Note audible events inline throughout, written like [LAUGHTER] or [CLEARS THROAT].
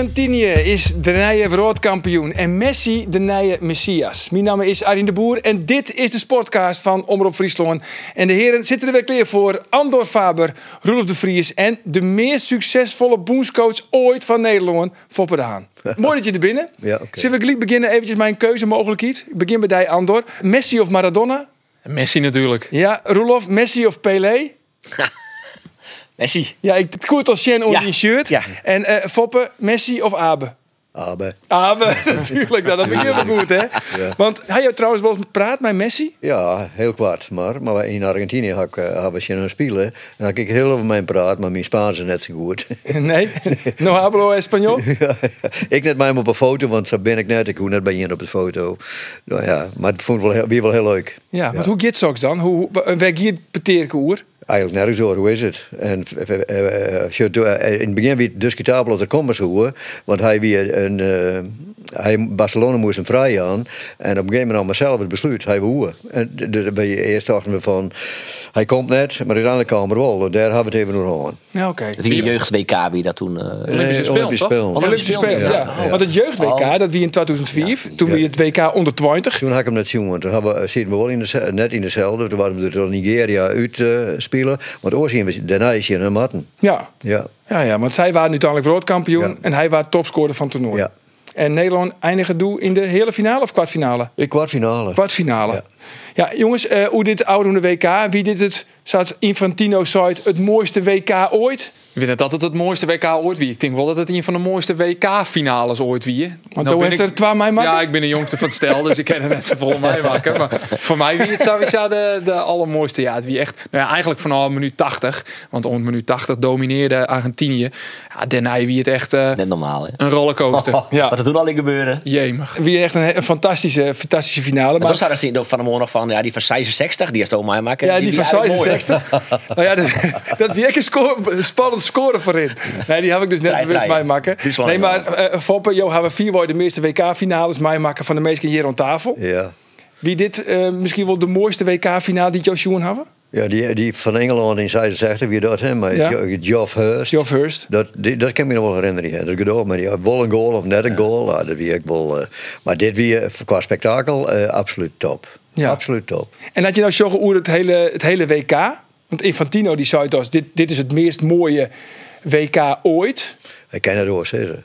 Argentinië is de nieuwe wereldkampioen en Messi de nieuwe Messias. Mijn naam is Arjen de Boer en dit is de sportcast van Omroep Friesland. En de heren zitten er weer klaar voor Andor Faber, Roelof de Vries en de meest succesvolle boenscoach ooit van Nederland, Foppe de Haan. [LAUGHS] Mooi dat je er binnen. Ja, oké. Zullen we gelijk beginnen eventjes mijn keuzemogelijkheid? Ik begin bij die Andor. Messi of Maradona? Messi natuurlijk. Ja, Roelof, Messi of Pelé? [LAUGHS] Messi. Ja, ik koert als Sjen onder Ja, die shirt. ja. En eh, Foppe, Messi of Abe? Aber Ah, we- [LAUGHS] natuurlijk. Nou, dat begint wel goed, hè? Want hij je trouwens wel eens praat met Messi? ja, heel kwart. Maar, maar in Argentinië had ik, uh, had ik een spelen. En had ik heel over mijn praat, maar mijn Spaans is net zo goed. [LAUGHS] Nee. No hablo español? [LAUGHS] Ja, ik net mij op een foto, want zo ben ik net. Ik hoef net bij je op de foto. Nou ja, maar het vond ik wel, heel- weer wel heel leuk. Ja, want hoe gaat het dan? Hoe, hoe- waar gaat oer? Eigenlijk nergens hoor, hoe is het? En eh, eh, eh, in het begin weer discutabel dat er komt hoor. Want hij weer een. hij, Barcelona moest hem vrij aan. En op een gegeven moment nam zelf het besluit. Hij hoe. En dan ben je eerst dachten we van. Hij komt net, maar uiteindelijk kwam er wel. Daar hebben we het even nog aan. Ja, oké. Dat wie jeugd WK wie dat toen. eh, Olympische Spelen, Olympische toch? Spelen. Olympische Spelen, ja. Want het jeugd-WK, dat wie in 2004, toen wie het WK onder 20. Toen had ik hem net zien, want toen zitten we wel in de, net in dezelfde. Toen waren we er tot Nigeria uit eh, spelen. Want ooit zien we daarna is hij een matten. Ja. Ja, ja, ja, want zij waren uiteindelijk wereldkampioen Ja. en hij was topscorer van het toernooi. Ja. En Nederland eindigde doe in de hele finale of kwartfinale? ik kwartfinale. Kwartfinale. Ja, Ja. jongens, eh, hoe dit oude WK, wie dit het, zoals Infantino site, het mooiste WK ooit? Ik vind het dat het het mooiste WK ooit wie. Ik denk wel dat het een van de mooiste WK-finales ooit wie. Want Nou toen is ik- er twee mij maken? Ja, ik ben de jongste van het stel, dus ik ken er net zoveel mij [LAUGHS] maken. Maar voor mij wie het sowieso de, de allermooiste. Ja, het wie echt, nou ja, eigenlijk vanaf minuut 80. Want om minuut 80 domineerde Argentinië. Ja, daarna wie het echt eh, net normaal, hè? een rollercoaster. [LAUGHS] Ja. Wat er toen al in gebeurde. Jemig. Wie echt een, een fantastische, fantastische finale. Maar Maar toen zou dat zien door van de morgen van, ja, die van 66, die is toch mij maken. ja, die van eigenlijk mooi. 66. [LAUGHS] nou ja, dat, dat wie echt scoren voorin. Nee, die heb ik dus net bewust mij maken. Nee, maar eh Foppe, Jo, hebben we vier worden de meeste WK-finales mij maken van de meesten hier aan tafel. Ja. Wie dit eh, misschien wel de mooiste WK-finale die Joshua hebben? Ja, die, die van Engeland in 66, wie dat, hè? Maar Ja. Geoff Hurst. Geoff Hurst. Dat, die, dat kan ik me nog wel herinneren. Ja. Dat gedaan, maar die had wel een goal of net een goal. Ja, dat wie ik wel. eh, maar dit wie eh, qua spektakel eh, absoluut top. Ja. Absoluut top. En had je nou hoe het hele, het hele WK? Want Infantino die zei dus, dit, dit is het meest mooie WK ooit. Hij kan het ook zeggen.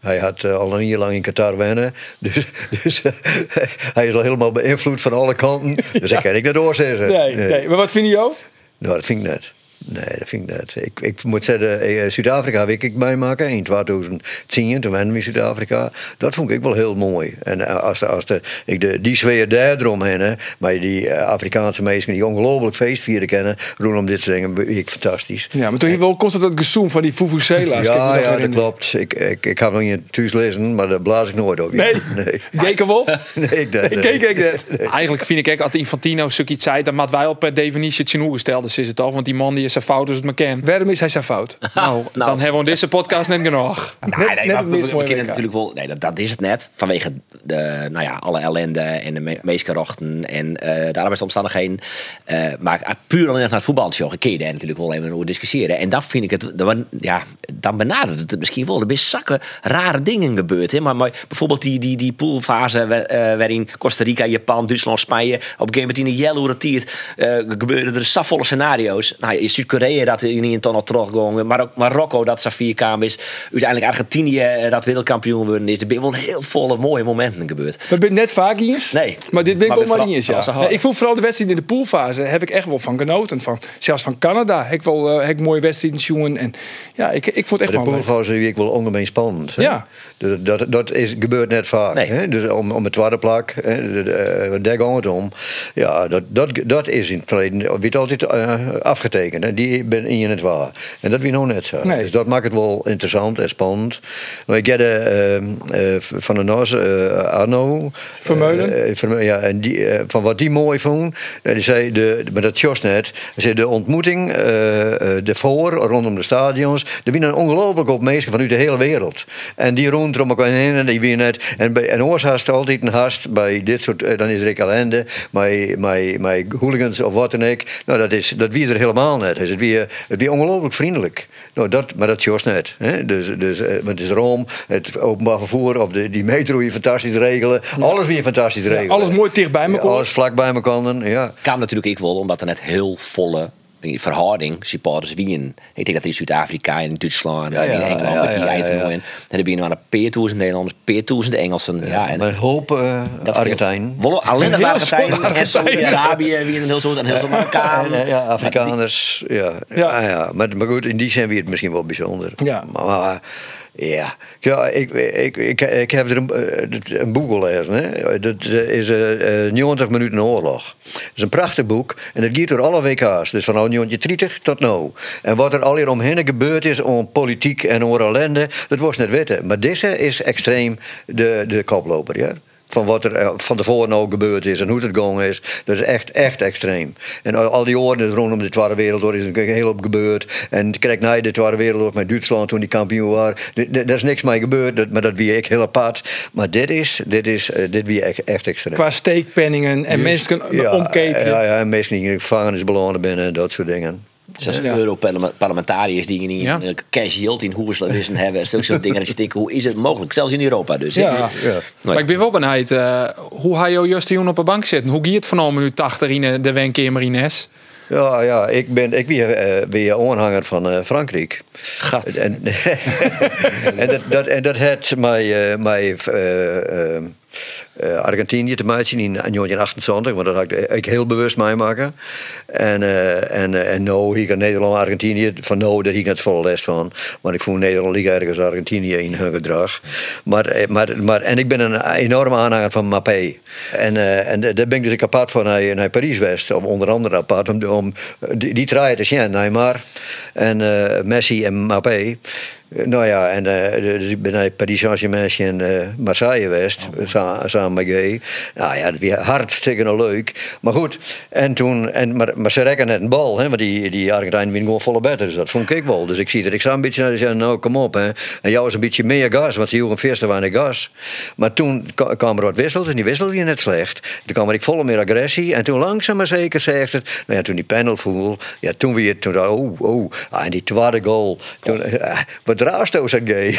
Hij had eh, al een jaar lang in Qatar wennen. [LAUGHS] Dus, dus eh, [LAUGHS] hij is al helemaal beïnvloed van alle kanten. [LAUGHS] Dus hij kan ik dat doorzetten. Nee, nee. Maar wat vind je jou? Nou, dat vind ik net. Nee, dat vind ik net. Ik, ik moet zeggen, eh, Zuid-Afrika heb ik meemaken in 2010, toen we in Zuid-Afrika. Dat vond ik wel heel mooi. En eh, als, de, als de, ik de, die sfeer daar eromheen, hè, maar die eh, Afrikaanse mensen die ongelooflijk feest vieren kennen, rondom dit soort dingen, vind ik fantastisch. Ja, maar toen je wel constant dat gezoem van die Fufusela's. Ja, ja, dat klopt. Ik, ik, ik heb nog niet thuis lezen, maar daar blaas ik nooit op. Nee? [LAUGHS] nee. Wel? [LAUGHS] Nee, ik nee, Ik keek ik net. [LAUGHS] Eigenlijk vind ik ook, als Infantino zoiets iets zei, dan moet wij al per definitie het genoegen stellen. Dus is het al, want die man die is zo fout als het me ken. Waarom is hij zo fout? [LAUGHS] Nou, dan hebben we deze podcast net genoeg. Nee, Net- nee, net maar het meest we, we mooie kennen WK. natuurlijk wel. Nee, dat, dat is het net. Vanwege de, nou ja, alle ellende en de me meeskarochten en eh de arbeidsomstandigheden. Eh maar puur alleen naar het voetbalshow. Kun je daar natuurlijk wel even over discussiëren. En dan vind ik het. Dan, ja, dan benadert het misschien wel. Er zijn zakken rare dingen gebeurd. Hè? Maar, maar bijvoorbeeld die, die, die poolfase waar- eh, waarin Costa Rica, Japan, Duitsland, Spanje. op een gegeven moment in de yellow retiert. eh gebeurden er safvolle scenario's. Nou, in Zuid-Korea dat er niet in tunnel teruggegaan. Maar ook Marokko dat Safir kwam is. Uiteindelijk Argentinië eh, dat wereldkampioen worden is. Er zijn wel heel volle mooie momenten gebeurd. We zijn net vaak eens. Nee. Maar dit ben ik ook maar eens, ja. Nee, ik vond vooral de wedstrijd in de poolfase heb ik echt wel van genoten. Van, zelfs van Canada heb ik wel eh, heb ik mooie wedstrijden zien. En ja, ik, ik vond het echt De wel leuk. poolfase die ik wel ongemeen spannend. hè. Ja. Dat, dat, dat is, gebeurt net vaak. Nee. Hè? Dus om, om het tweede plak, hè, de- de, eh, daar gaat het om. Ja, dat, dat, dat is in het verleden wordt altijd afgetekend. Hè? En die ben in je het waar. En dat wie nog net zo. Nee. Dus dat maakt het wel interessant en spannend. Maar ik eh, eh, van de Nos, eh, Arno. Vermeulen. eh, Vermeulen, ja, en die, eh, van wat die mooi vond. eh, die zei, de, maar dat Jos net. Zei, de ontmoeting eh eh, ervoor, rondom de stadions. Er winnen ongelooflijk op mensen vanuit de hele wereld. En die rond om elkaar heen en die winnen net. En, bij, en oors haast altijd een haast bij dit soort, eh, dan is ellende, met, met, met hooligans of wat dan ook. Nou, dat, is, dat wie er helemaal net. Het is wie, het ongelooflijk vriendelijk. Nou, dat, maar dat Jos net. Hè? Dus, dus eh, het is Rome, het openbaar vervoer of de, die metro hier fantastisch regelen. Alles weer fantastisch regelen. alles mooi dicht bij Ja, alles vlak bij elkaar. Ja. Kwam natuurlijk ik wel omdat er net heel volle verhouding supporters wien. Ik denk dat in Zuid-Afrika en in Duitsland Ja, en in ja, Engeland ja, met die ja, ja, eindtoernooien. ja. En dan ben je nog aan de peertoezend Nederlanders, peertoezend Engelsen. Ja, en maar een hoop uh, dat Argentijn. Wel alleen [LAUGHS] Heel Argentijn en Saudi-Arabië wie een heel soort en heel soort Marokkanen. Ja, ja, Afrikaners. Ja, Ja. ja. ja, Maar, maar goed, in die zijn we het misschien wel bijzonder. Ja. Maar, ja, ja ik, ik, ik, ik heb er een, eh, een boek. Hè. Dat is eh, eh, 90 minuten oorlog. Dat is een prachtig boek. En dat gaat door alle WK's. Dus van 1930 tot nu. En wat er al hier omheen gebeurd is om politiek en om ellende, dat was net weten. Maar deze is extreem de, de koploper. Ja van wat er eh, van tevoren ook gebeurd is en hoe het gegaan is. Dat is echt, echt extreem. En al, al die oren rondom de Tweede Wereldoorlog is een heel op gebeurd. En kijk naar de Tweede Wereldoorlog met Duitsland toen die kampioen waren. Er is niks mee gebeurd, maar dat wie ik heel apart. Maar dit is, dit is, eh, dit wie echt, echt extreem. Qua steekpenningen en mensen kunnen omkeken. Ja, ja, en mensen die in gevangenisbelonen binnen en dat soort dingen. Zoals Ja. Europarlementariërs die in Ja. cash yield in hoe ze wissen [LAUGHS] hebben. Zulke soort dingen. Denkt, hoe is het mogelijk? Zelfs in Europa dus. Ja. Maar ik ben wel benieuwd, eh, hoe hij jou juist op een bank zitten? Hoe gaat het van minuut 80 in eh, de Wenkemer Ines? Ja, ja, ik ben ik weer, eh, weer aanhanger van eh, Frankrijk. Gat. [LAUGHS] En, en dat, dat, en dat had mij, eh, mij eh, Argentinië te maken in 1928, want dat had ik, ik heel bewust meemaken. En, eh, en, eh, en nou, hier in Nederland, Argentinië, van nou, daar ik net volle les van. Want ik voel Nederland liep ergens Argentinië in hun gedrag. Maar, eh, maar, maar, en ik ben een enorme aanhanger van Mappé. En, eh, en daar ben ik dus apart van naar, naar Parijs West, onder andere apart, om, die, die te zien, Neymar en eh, Messi en Mappé. Eh, Nou ja, en dus ik ben naar Paris Saint-Germain en eh, Marseille geweest, sa- samen met Gay. Nou ja, dat was hartstikke leuk. Maar goed, en toen, en, maar, maar ze rekken net een bal, hè, want die, die Argentijnen winnen gewoon volle beter. Dus dat vond ik wel. Dus ik zie dat ik zou een beetje naar zei, nou kom op. Hè. En jou was een beetje meer gas, want ze joegen veel weinig gas. Maar toen kwam er wat wissels en die wisselde je net slecht. Toen kwam ik volle meer agressie. En toen langzaam maar zeker zegt het, nou ja, toen die panel voel, ja, toen weer, toen oh, oh, ah, en die tweede goal. Toen, wat raasto zijn gay.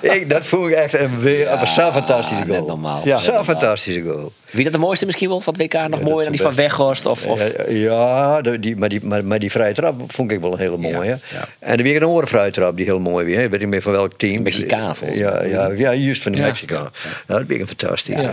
[LAUGHS] ik, dat vond ik echt een, weer, een zo'n fantastische net goal. normaal. Ja. Net normaal. fantastische goal. Wie dat de mooiste misschien wel van het WK? Nog mooier dan die de van Weghorst? Of, of... Ja, Ja, de- die, maar, die, maar, maar die vrije trap vond ik wel een hele mooie. Ja, hè. ja. En er weer een andere vrije trap die heel mooi weer. Ik weet niet meer van welk team. Mexicaan, volgens ja, mij. ja, ja, juist van de Ja. Mexico. Ja. dat vind ik een fantastisch. Ja,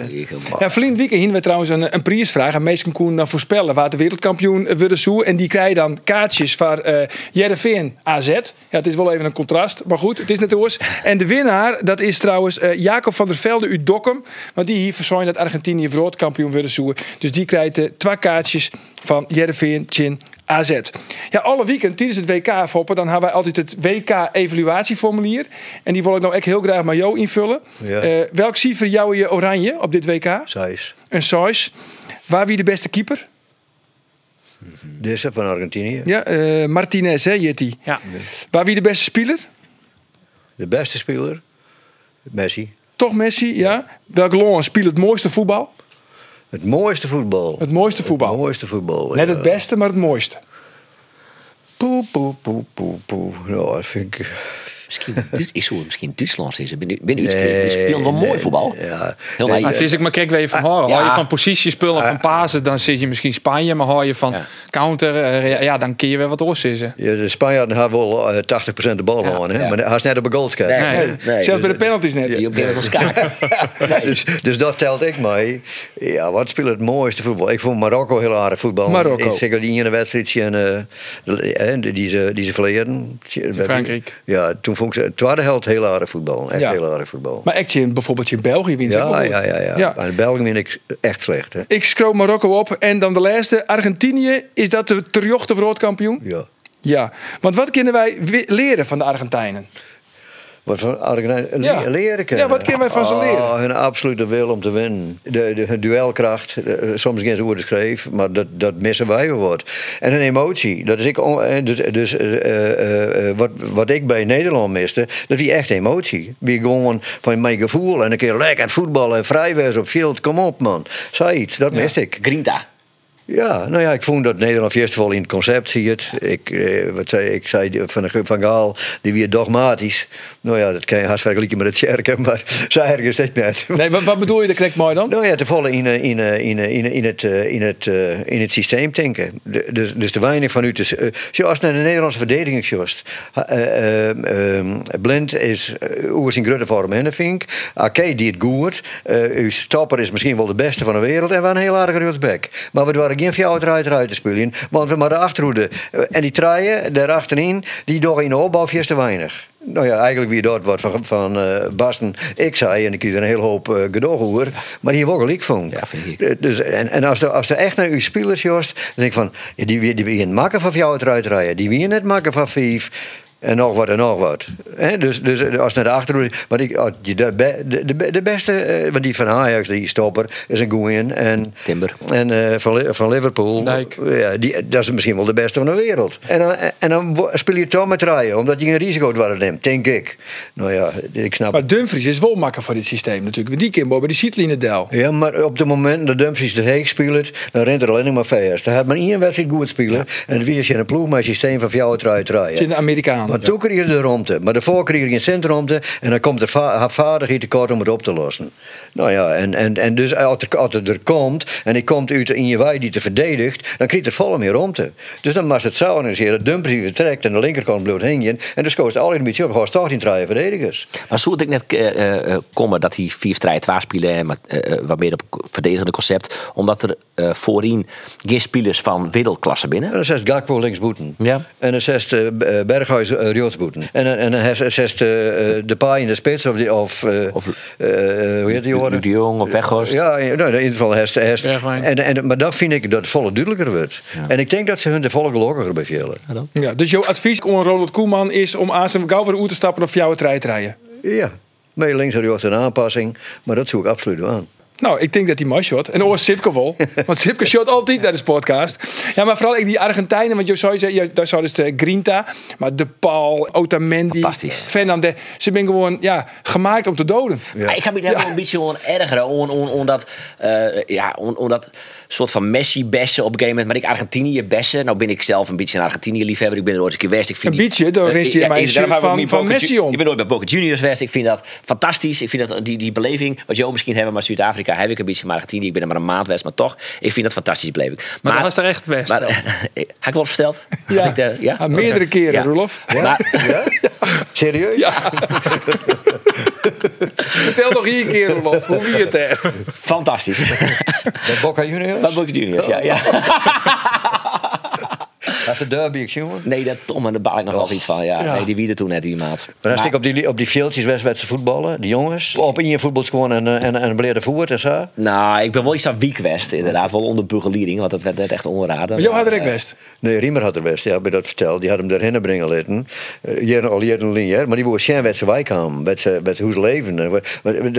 Ja. verleden weekend hingen we trouwens een, een prijsvraag. En meesten konden dan voorspellen waar de wereldkampioen eh, worden zo. En die krijgen dan kaartjes voor eh Jereveen AZ. Ja, het is wel even een contrast. Maar goed, het is net oors. En de winnaar, dat is trouwens eh, Jacob van der Velde uit Dokkum. Want die hier verzorgt dat Argentinië wereldkampioen worden zo. Dus die krijgt eh, twee kaartjes van Jereveen Chin AZ. Ja, alle weekend tijdens het WK foppen, dan hebben wij altijd het WK-evaluatieformulier. En die wil ik nou echt heel graag met jou invullen. Ja. Eh, welk cijfer jou je oranje op dit WK? Zijs. Een Sais. Waar wie de beste keeper? Deze van Argentinië. Ja, eh, Martinez, hè, Jetty. Ja. Waar wie de beste speler? De beste speler. Messi. Toch Messi, ja. Welk land speelt het mooiste voetbal? Het mooiste voetbal. Het mooiste voetbal. Het mooiste voetbal. Net ja. het beste, maar het mooiste. Poe, poe, poe, poe, poe. Nou, dat vind ik... Misschien, ik zou het misschien Duitsland is. Ben ben iets Nee, Die spelen wel mooi nee, voetbal. ja. Heel Nee, nee, Maar het is ik maar kijk waar je van horen. ja. Hou je van positiespullen, van pasen, dan zit je misschien Spanje. Maar hou je van Ja. counter, eh, ja, dan keer je weer wat los is. Ja, de Spanjaarden hebben wel eh, 80% de bal Ja, gewonnen, hè? ja. maar hij is net op een. Nee, Nee, nee, nee. Zelfs bij de penalties net. Die op schaken. [LAUGHS] Nee. [LAUGHS] Dus, dus dat telt ik mee. Ja, wat speelt het mooiste voetbal? Ik vond Marokko heel aardig voetbal. Marokko. Ik zeker die ene wedstrijd en, eh, die ze, die ze verleden. Frankrijk. Ja, toen vond ik het tweede helft heel aardig voetbal. Echt Ja. heel aardig voetbal. Maar echt in, bijvoorbeeld in België wint ook Ja, ja, ja, ja. Ja. Maar in België vind ik echt slecht. Hè? Ik scroll Marokko op en dan de laatste. Argentinië, is dat de terjochte wereldkampioen? Ja. Ja. Want wat kunnen wij leren van de Argentijnen? Wat van Argentijn Ja. leren kennen. Ja, wat kunnen wij van ze leren? Oh, hun absolute wil om te winnen. De, de, hun duelkracht. eh, soms geen woorden schreef, maar dat, dat missen wij wel wat. En een emotie. Dat is ik, on- eh, dus dus eh, eh, eh, wat, wat ik bij Nederland miste, dat wie echt emotie. Wie gewoon van mijn gevoel en een keer lekker voetballen en vrij wezen op veld. Kom op, man. Zei iets, dat miste ik. Grinta. Ja, nou ja, ik vond dat Nederland eerst of al in het concept zie het. Ik, eh, wat zei, ik zei van, de- van Gaal, die weer dogmatisch. Nou ja, dat kan je haast vergelijken met het Sjerken, [LAUGHS] maar zo erg is het net. Nee, wat, wat bedoel je, ik mooi dan? Nou ja, te vallen in, eh, in, eh, in, eh, in, in, het, in, het, in het systeem denken. De- Dus, dus te weinig van u te. Zoals naar de Nederlandse verdediging. Blind is uh, hoe is in vorm en vind ik. Ake die het goed. Uw stopper is misschien wel de beste van de wereld. En we een heel aardige rechtsback. Maar we waren geen fjouwer eruit te spelen. Want we maar de achterhoede. eh, en die traaien daar achterin, die door in de opbouw te weinig. Nou ja, eigenlijk wie dat wat van, van eh, Basten. Ik zei, en ik kreeg een hele hoop uh, gedoog over. Maar die wel gelijk vond. Ja, vind ik. Eh, Dus, en en als, er, als er echt naar uw spelers jost, dan denk ik van, ja, die, die wie een makken van jou eruit rijden. Die wie net makken van vijf. En nog wat en nog wat. Hè, dus, dus eh, als naar de achterhoede. Maar ik, oh, die- de, de, de, de beste, eh, want die van Ajax, die stopper, is een goeie. En, Timber. En eh, van, van Liverpool. Dijk. Ja, die, dat is misschien wel de beste van de wereld. En dan, en dan speel je toch met rijden, omdat je een risico het neemt, denk ik. Nou ja, ik snap Maar Dumfries is wel makker voor dit systeem natuurlijk. Want die kan bij die Sietline del. Ja, maar op het moment dat Dumfries de heek speelt, dan rent er alleen maar vast. Dan had maar één wedstrijd goed spelen. En dan wie je in een ploeg met een systeem van jou eruit Het is rijden. een Amerikaan. Maar toen kreeg je de romte. Maar daarvoor kreeg je geen centrumte. En dan komt de vaardigheid tekort om het op te lossen. Nou ja, en, en, en dus als het, als er komt. en ik komt uit in je wei die te verdedigt. dan krijg je er volle meer romte. Dus dan was het zo organiseren. dat Dumfries vertrekt en de linkerkant blijft hingen. En dus koos het al een beetje op. Gewoon toch in draaien verdedigers. Maar zou ik net eh, komen dat die vier strijd waar spelen, maar eh, wat meer op verdedigende concept, omdat er eh, voorin geen spelers van wereldklasse binnen. En dan zegt Gakpo linksboeten. Ja. En dan zegt uh, Berghuis uh, rechtsboeten. En, dan- en dan zegt uh, de paai in de spits of, die, of, uh, Of- uh, hoe heet die orde? de Jong of Weghorst. Ja, ja, nou, in ieder geval Hest. Hest. En, en, maar dat vind ik dat het volle duidelijker wordt. En ik denk dat ze hun de volle gelukkiger bij vielen. Ja, dus jouw advies om Ronald Koeman is om aan zijn gauw weer uit te stappen of jouw trein te rijden. Ja. Mee links en rechts een aanpassing. Maar dat zoek ik absoluut wel aan. Nou, ik denk dat hij maar shot. En oor Sipke wel. Want Sipke shot altijd naar de podcast. Ja, maar vooral ik die Argentijnen. Want je zou zeggen, ja, daar zou dus de Grinta. Maar De Paul, Otamendi, Fantastisch. Fernandez. Ze zijn gewoon ja, gemaakt om te doden. Maar ik heb daar wel een beetje. On, on, on dat, eh, ja, on, on dat soort van Messi-bessen op een gegeven moment. Maar ik Argentinië-bessen. Nou ben ik zelf een beetje een Argentinië-liefhebber. Ik ben er ooit een keer geweest. Ik vind Een die- beetje? Daar Eh, wist je ja, mijn shirt van- van Messi om. Ik ben ooit bij Boca Juniors geweest. Ik vind dat fantastisch. Ik vind dat die, die beleving, wat jou misschien hebben, maar Zuid-Afrika heb ik een beetje. Maar Argentinië, ik ben er maar een maand geweest. Maar toch, ik vind dat fantastische beleving. Maar dat was er echt West. Maar, dan. [LAUGHS] heb ik wel? Ja, ik de- ja? Ah, meerdere keren, Ja. Roelof. Maar, Serieus? [LAUGHS] Vertel nog hier een keer, Roelof. Hoe wie het er? fantastisch. Bij Boca Juniors? Bij Boca Juniors, ja. ja. [LAUGHS] Dat is de derby, ik jongen. Nee, dat Tom en daar baal ik nog wel iets van. Ja, Ja. Nee, die wieden toen net die maat. Maar als ik op die, op die wedstrijden voetballen, die jongens, op in je voetbal gewoon en, eh, en, en bleerde voert en zo. Nou, ik ben wel iets aan week West, inderdaad. Wel onder begeleiding, want dat werd net echt onraden. Maar jou had er ook eh, best. Nee, Riemer had er best, ja, heb je dat verteld. Die had hem erheen brengen laten. Uh, hier al hier een linie, maar die woord zijn met zijn wijkam, met zijn met hoe ze leven.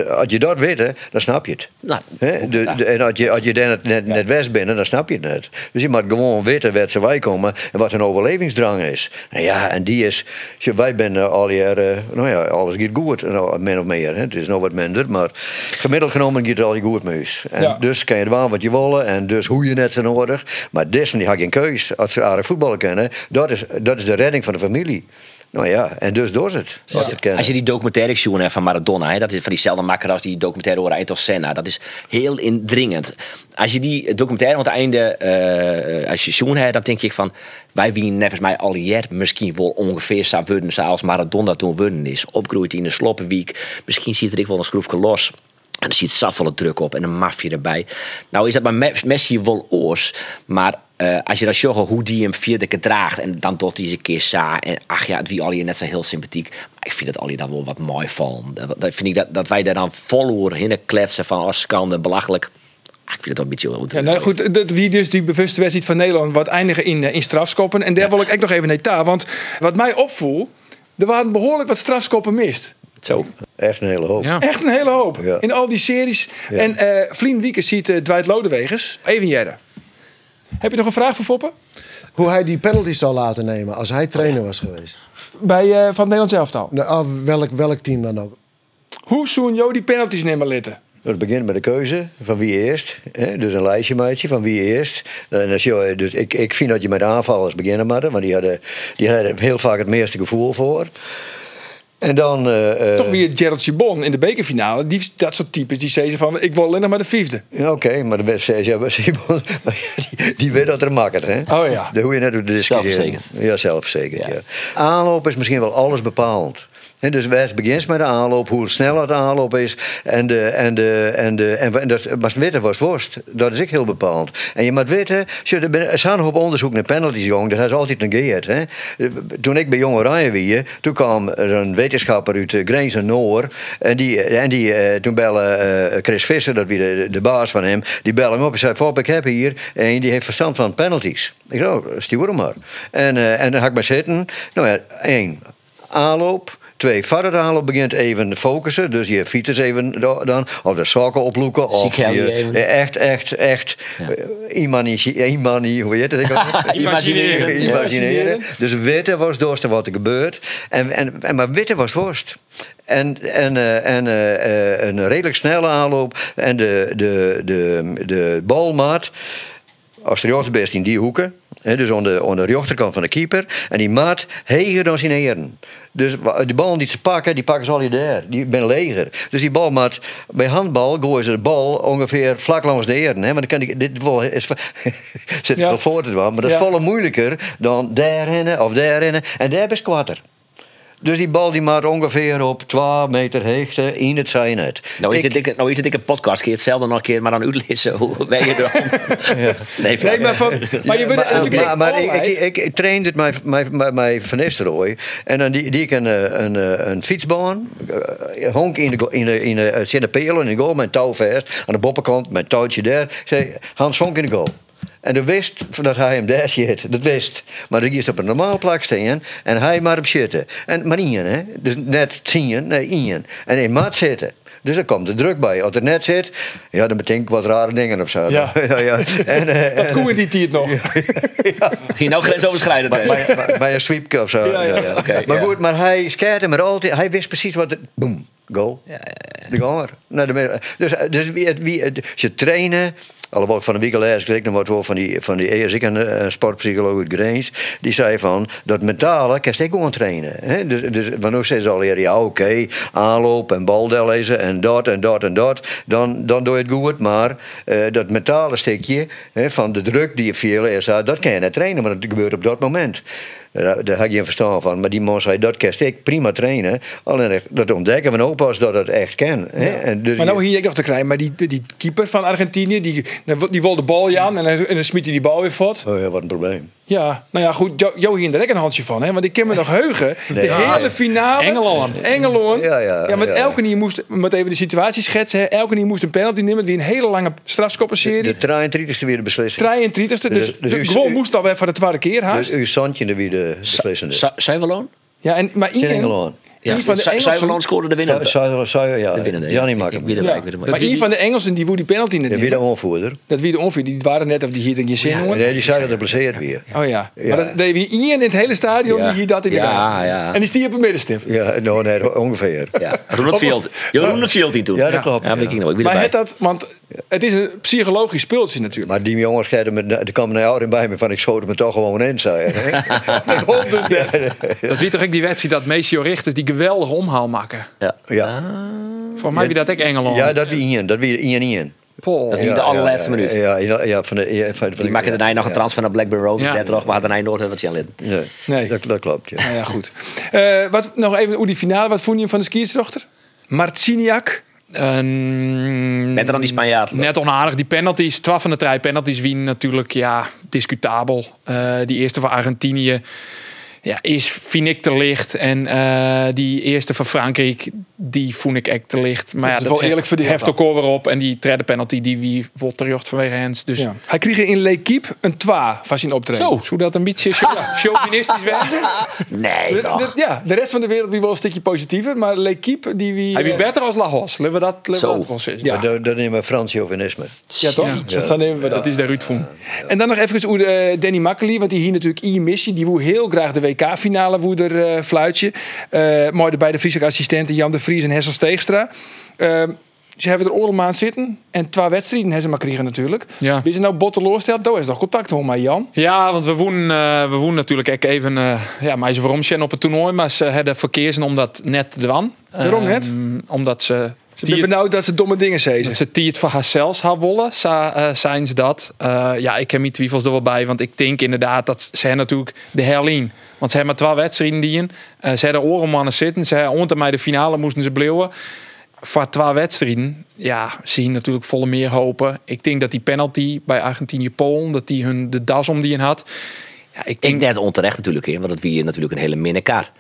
Als je dat weet, dan snap je het. Nou, Hè, de, de- en als je, als je daar net, net, net west bent, dan snap je het net. Dus je moet gewoon weten waar ze wij komen en wat een overlevingsdrang is. Nou ja, en die is, wij zijn eh, al jaar, eh, nou ja, alles gaat goed, min of meer. Hè. Het is nog wat minder, maar gemiddeld genomen gaat het al goed met ons. En Ja. dus kan je het wat je willen en dus hoe je net zo nodig. Maar die had geen keus. Als ze aardig voetballen kennen, dat is, dat is de redding van de familie. Nou ja, en dus door het. Als het je die documentaire ziet hè, van Maradona, hè, dat is van diezelfde makker als die documentaire over Ayrton Senna. Dat is heel indringend. Als je die documentaire aan het einde, eh, als je zoen hebt, dan denk ik van, wij wie nevens mij al jaar misschien wel ongeveer zou worden zoals Maradona toen worden is. Opgroeid in de sloppenwiek. Misschien ziet er ik wel een schroefje los. En dan ziet Saffelen druk op en een maffie erbij. Nou is dat bij Me- Messi wel oors, maar eh, als je dan zag hoe die hem vierde keer draagt en dan tot hij eens een keer sa en ach ja, het wie al je net zo heel sympathiek. Maar ik vind dat al je dan wel wat mooi van. Dat, dat vind ik dat, dat wij daar dan vol in kletsen van als skande belachelijk. Ah, Ik vind het wel een beetje wel Ja, nou goed, dat wie dus die bewuste wedstrijd van Nederland wat eindigen in, eh, in strafskoppen. En daar wil ik ook nog even naar daar. Want wat mij opvoel, er waren behoorlijk wat strafskoppen mist. Zo. Echt een hele hoop. Ja. Echt een hele hoop. Ja. In al die series. En eh Vlien Wiekers ziet uh, Dwight Lodewegers. Even Jerre. Heb je nog een vraag voor Foppen? Hoe hij die penalty zou laten nemen als hij trainer was geweest. Bij, eh, van het Nederlands elftal. Nou, welk, welk team dan ook. Hoe zoen Jo die penalties nemen litten? Het begint met de keuze van wie eerst. Hè? Dus een lijstje maatje van wie eerst. En als je, dus ik, ik vind dat je met aanvallers beginnen moet. Want die hadden, die hadden heel vaak het meeste gevoel voor. En dan... eh, eh, Toch weer Gerald Chabon in de bekerfinale. Die, dat soort types die zeggen van ik wil alleen nog maar de vijfde. Ja, Oké, maar de beste ja, Simon, maar [LAUGHS] die, die weet dat er makkelijk, hè? Oh ja. Daar hoef je net op te discussiëren. Zelfverzekerd. Ja, zelfverzekerd, ja. Ja. Aanloop is misschien wel alles bepalend. Hè, dus wij begint met de aanloop, hoe snel de aanloop is. En, de, en, de, en, de, en, en dat, maar weten was worst. Dat is ook heel bepalend. En je moet weten, er is een hoop onderzoek naar penalties, jong. Dat is altijd negeerd. Hè. Toen ik bij Jong Oranje wie, toen kwam een wetenschapper uit eh, Grijns Noor. En die, en die eh, toen bellen eh, Chris Visser, dat wie de, baas van hem, die bellen hem op en zei: Fop, ik heb hier en die heeft verstand van penalties. Ik zei: oh, stuur hem maar. En, eh, en dan ga ik maar zitten. Nou ja, één, aanloop. Twee, verder aanloop begint even focussen. Dus je fiets even dan. Of de sokken oploeken. Of je, echt, echt, echt. eh, imani- imani- hoe heet het? [LAUGHS] Imagineren. Imagineren. Dus weten was dorst wat er gebeurt. En, en, en, maar weten was worst. En, en, eh, en eh, eh, een redelijk snelle aanloop. En de, de, de, de balmaat. Als de rechter best in die hoeken. Hè, dus aan de, aan de rechterkant van de keeper. En die maat heger dan zijn heren. Dus die bal die ze pakken, die pakken ze al daar. Die ben leger. Dus die bal maat, bij handbal gooien ze de bal ongeveer vlak langs de heren. Hè? Want dan kan ik, dit wel is, [LAUGHS] zit Ja. wel voor te doen, maar dat is Ja. volle moeilijker dan daar rennen of daar rennen. En daar is kwatter. Dus die bal die maakt ongeveer op 12 meter hoogte in het zijnet. Nou is, Ik- dit nou is dit dikke podcast. Kun je hetzelfde nog een keer maar dan uitlezen. Hoe ben je er Nee, Nee, maar, van, maar je Ja, bent natuurlijk maar, maar ik, ik, ik, ik trainde het met mijn, mijn, mijn Van Nistelrooy. En dan die, die ik een, eh, een, eh, een fietsbaan. eh, honk in de, in de, in de, het zit een pelen in de goal met touw vast. Aan de boppenkant met touwtje daar. Zei, Hans honk in de goal. En de wist dat hij hem daar zit. Dat wist. Maar dan is op een normale plek staan. En hij maar op zitten. En, maar Ian, hè. Dus net zien, nee. En hij maat zitten. Dus daar komt de druk bij. Als het net zit, ja, dan betekent wat rare dingen of zo. Ja. [LAUGHS] ja, ja. En, eh, Dat koe die tiert nog. [LAUGHS] Ging nou grensoverschrijdend. bij, bij, bij een sweepke of zo. Ja, ja. Maar ja. goed, maar hij scared hem er altijd. Hij wist precies wat. het- Boom, goal. Ja, ja, De goal. Naar de, midden. dus dus wie, wie, als je trainen. Alhoewel van de week les kreeg nog wat van die, van die eerst ik een, eh, sportpsycholoog uit Greens. Die zei van dat mentale kan je gewoon trainen. Hè? Dus, dus, maar zeggen ze al eerder, ja oké, aanloop en bal lezen en dat en dat en dat. Dan, dan doe je het goed. Maar eh, dat mentale stukje hè, van de druk die je veel is, dat kan je niet trainen. Maar dat gebeurt op dat moment. Daar, daar had je geen verstand van. Maar die man zei, dat kan ik prima trainen. Alleen dat ontdekken we ook pas dat het echt kan. Hè? En dus Maar nou hier ik nog te krijgen, maar die, die keeper van Argentinië, die, die wil de bal aan en dan, en dan smiet hij die bal weer vot. Oh ja, wat een probleem. Ja, nou ja, goed. Jo, hier daar ook een handje van, hè? Want ik ken me nog [LAUGHS] heugen. De hele finale. Engeland. Engeland. Ja, ja, met ja. elke die moest, met even de situatie schetsen. hè. Elke die moest een penalty nemen. Die een hele lange strafschoppenserie. De 33 e weer de beslissing. 33 Dus, Dus- dus de u- goal u- moest alweer voor de tweede keer haast. Dus uw zandje weer de beslissende. Sa- Zuiverloon? ja, en, maar In Engeland. Ja, van de Engelsen... scoorde de zou, ja, De winnende. Het Ja, het wel. maar Ian van de Engelsen die woe die penalty niet Ja, weer de onvoerder. Dat wie de ongeveer, die waren net of die hier in je zin jongen. Nee, die zei dat het blesseerd weer. Oh ja. Ja. Maar dat, dat wie Ian in het hele stadion Ja. die hier dat in de Ja, gaten. ja. En die stier op een middenstip. Ja, nou, nee, ongeveer. Ja, Ronald Field. Jo, Ronald Field die toen. Ja, dat klopt, Ja, weet ja. ik nog. Ik weet Maar het dat, want het is een psychologisch speeltje natuurlijk. Maar die jongens scheiden met, er kwam een ouder bij me van ik schoot me toch gewoon in, zei. [LAUGHS] Met dus net. Dat weet toch ook die wedstrijd dat Maceo Richters die geweldige omhaal maken. Ja. Ja. Voor mij wie dat ook Engeland. ja, dat wie Ian, dat wie Ian Ian. Paul. Dat is de allerlaatste minuut. Ja, ja, ja, van de, ja, van, van Die maken daarna nog een transfer naar Blackburn Rovers. Ja. Maar had daarna nooit wat lid. Ja, Nee. dat, dat klopt. Ja. Nou ja, goed. Eh, wat, nog even hoe die finale. Wat vond je van de skiersdochter? Marciniak. Net dan die Spanjaard. Net onaardig. Die penalties, 12 van de drie penalties winnen natuurlijk ja, discutabel. Eh, die eerste van Argentinië ja, is, vind ik te licht. En eh, die eerste van Frankrijk, die vond ik echt te licht. Maar Dat ja, is wel eerlijk verdeeld heft dan. ook weer op. En die derde penalty, die wie wordt terug vanwege Hens. Dus Ja. Hij kreeg in L'Equipe een twa van zijn optreden. zo, dat een beetje [LAUGHS] show- chauvinistisch wezen? Nee, De- toch? de- ja, de rest van de wereld wie wel een stukje positiever, maar L'Equipe die wie... Hij wie eh, beter als Lagos. Laten we dat, laten we Zo. dat. Ja. Dat, dat nemen we Frans chauvinisme. Ja, toch? Ja. Dus dan nemen we dat. Is de Ruud Voen. En dan nog even over eh, Danny Makkely, want die hier natuurlijk in je missie. Die wil heel graag de WK-finale woeder eh fluitje. Eh mooi bij de Friese assistenten Jan de Vries en Hessel Steegstra. Eh, ze hebben er allemaal aan zitten. En twee wedstrijden hebben ze maar kregen natuurlijk. Ja. Wie ze nou botteloos stelt, daar is nog contact hoor, maar Jan. Ja, want we wonen, eh, we wonen natuurlijk ook even, ja, maar ze waarom zijn op het toernooi, maar ze hadden verkeersen omdat net de wan. Waarom net? Ehm, omdat ze. Ze zijn benauwd dat ze domme dingen zeggen. Dat ze het voor haarzelfs haar willen, sa- eh, zijn ze dat. Eh, ja, ik heb mijn twijfels er wel bij, want ik denk inderdaad dat ze natuurlijk de herlien. Want ze hebben maar twee wedstrijden die in. Eh, ze hebben orenmannen zitten. Ze hebben onder mij de finale moesten ze blijven. Voor twee wedstrijden, ja, zien natuurlijk volle meer hopen. Ik denk dat die penalty bij Argentinië-Polen, dat die hun de das om die in had. Ja, ik Ik denk net onterecht natuurlijk, hè, want het wie natuurlijk een hele minne kar. Met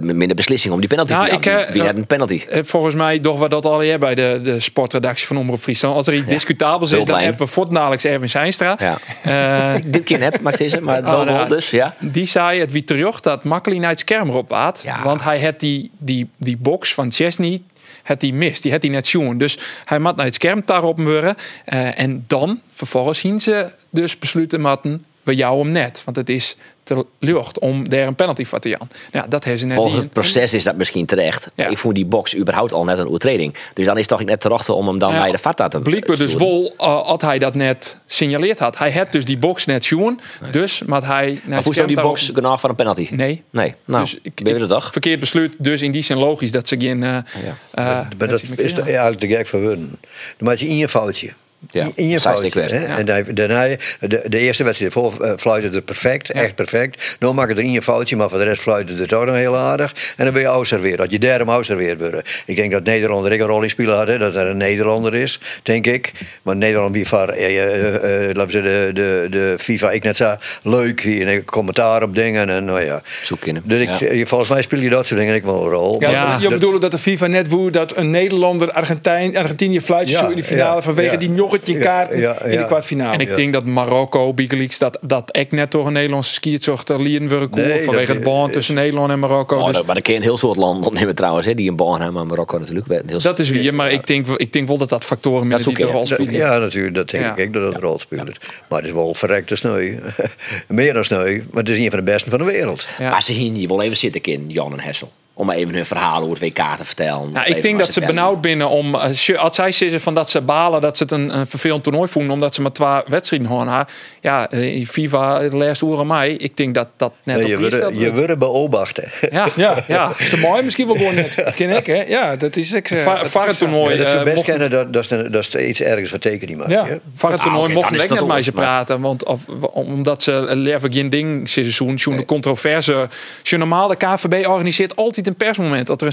minder beslissing om die penalty Ja, te ik, eh, Wie eh, had een penalty? Eh, Volgens mij doen we dat al hier bij de, de sportredactie van Omroep Friesland. Als er iets discutabels is, dan hebben we voortdurend Erwin Zijnstra. Eh, [LAUGHS] Dit keer net, deze, maar [LAUGHS] Oh, dan nou, wel dus, ja. Die zei het wie terug dat Makkeli naar het scherm erop waat. Want hij had die, die, die box van Chesney had die mist. Die had hij net zien. Dus hij moet naar het scherm daarop muren. Eh, en dan, vervolgens, zien ze dus besluiten matten we jou hem net. Want het is te lucht om daar een penalty voor te jan. Ja, dat hebben ze net Volgens het proces is dat misschien terecht. Ja. Ik vond die box überhaupt al net een overtreding. Dus dan is het toch net te wachten om hem dan Ja, bij de VATA te Blijkbaar dus wel uh, had hij dat net signaleerd had. Hij had dus die box net zien. Dus maar hij naar Maar hoe zou die box genoeg van een penalty? Nee. Nee, nou, dus ik, ben toch? Verkeerd besluit. Dus in die zin logisch dat ze geen. eh, eh, Maar dat is eigenlijk te gek voor hun. Dan maak je in je foutje. Ja, In- je foutje. ik weer. hè. Ja. En dan, daarna, de, de eerste wedstrijd voor uh, fluiten het perfect, echt perfect. Dan maak je er in je foutje, maar voor de rest fluiten het ook nog heel aardig. En dan ben je outserveerd. Dat je derde outserveerd worden. Ik denk dat Nederlander ook een rol in spelen had, hè, dat er een Nederlander is, denk ik. Maar Nederland wie van, eh, eh, eh, laten we zeggen, de, de, de FIFA, ik net zo leuk, hier een commentaar op dingen en nou ja. Zoek in hem. Dus ik, Ja. eh, Volgens mij speel je dat soort dingen ook wel een rol. Ja, Ja. je Dat- bedoelt dat de FIFA net woe dat een Nederlander Argentijn, Argentinië fluitje Ja, zo in de finale ja, vanwege ja. die joggetje Ja, kaarten ja, in de kwartfinale. En ik Ja. denk dat Marokko, Bigeliks, dat, dat ik net door een Nederlandse skiertzochter lieren worden koer Nee, vanwege het band is- tussen Nederland en Marokko. Oh, dus maar dan kun je een heel soort landen opnemen trouwens, hè, die in Bornholm en Marokko natuurlijk. wel Heel dat is wie, maar ik denk, ik denk wel dat dat factoren zoek die een rol spelen. ja, natuurlijk, dat denk Ja. ik dat dat een rol speelt. Maar het is wel verrekte sneu. [LAUGHS] Meer dan sneu, maar het is een van de besten van de wereld. Ja. Maar ze hier niet wel even zitten in Jan en Hessel. Om maar even hun verhaal over het WK te vertellen. Ja, Even ik denk dat ze benauwd binnen om. eh, Als zij zeggen van dat ze balen dat ze het een, een vervelend toernooi voelen omdat ze maar twee wedstrijden hadden. Ja, eh, FIFA, de laatste uur mij. Ik denk dat dat net Nee, op je die wordt stelt je wordt. wordt beobachten. Ja, Ja, [LAUGHS] ja. Is het mooi? Misschien wel gewoon net. Dat ken ik, hè? Ja, dat is ik. eh, Va- dat is VAR ik toernooi. Ja, dat we best kennen, dat, dat, is, dat is iets ergens wat teken die maakt. Ja. het Ah, toernooi is we dat net met ze praten. Want, of, omdat ze leven geen ding seizoen. Zo'n de controverse. Je normaal de KVB organiseert altijd een persmoment. Dat er een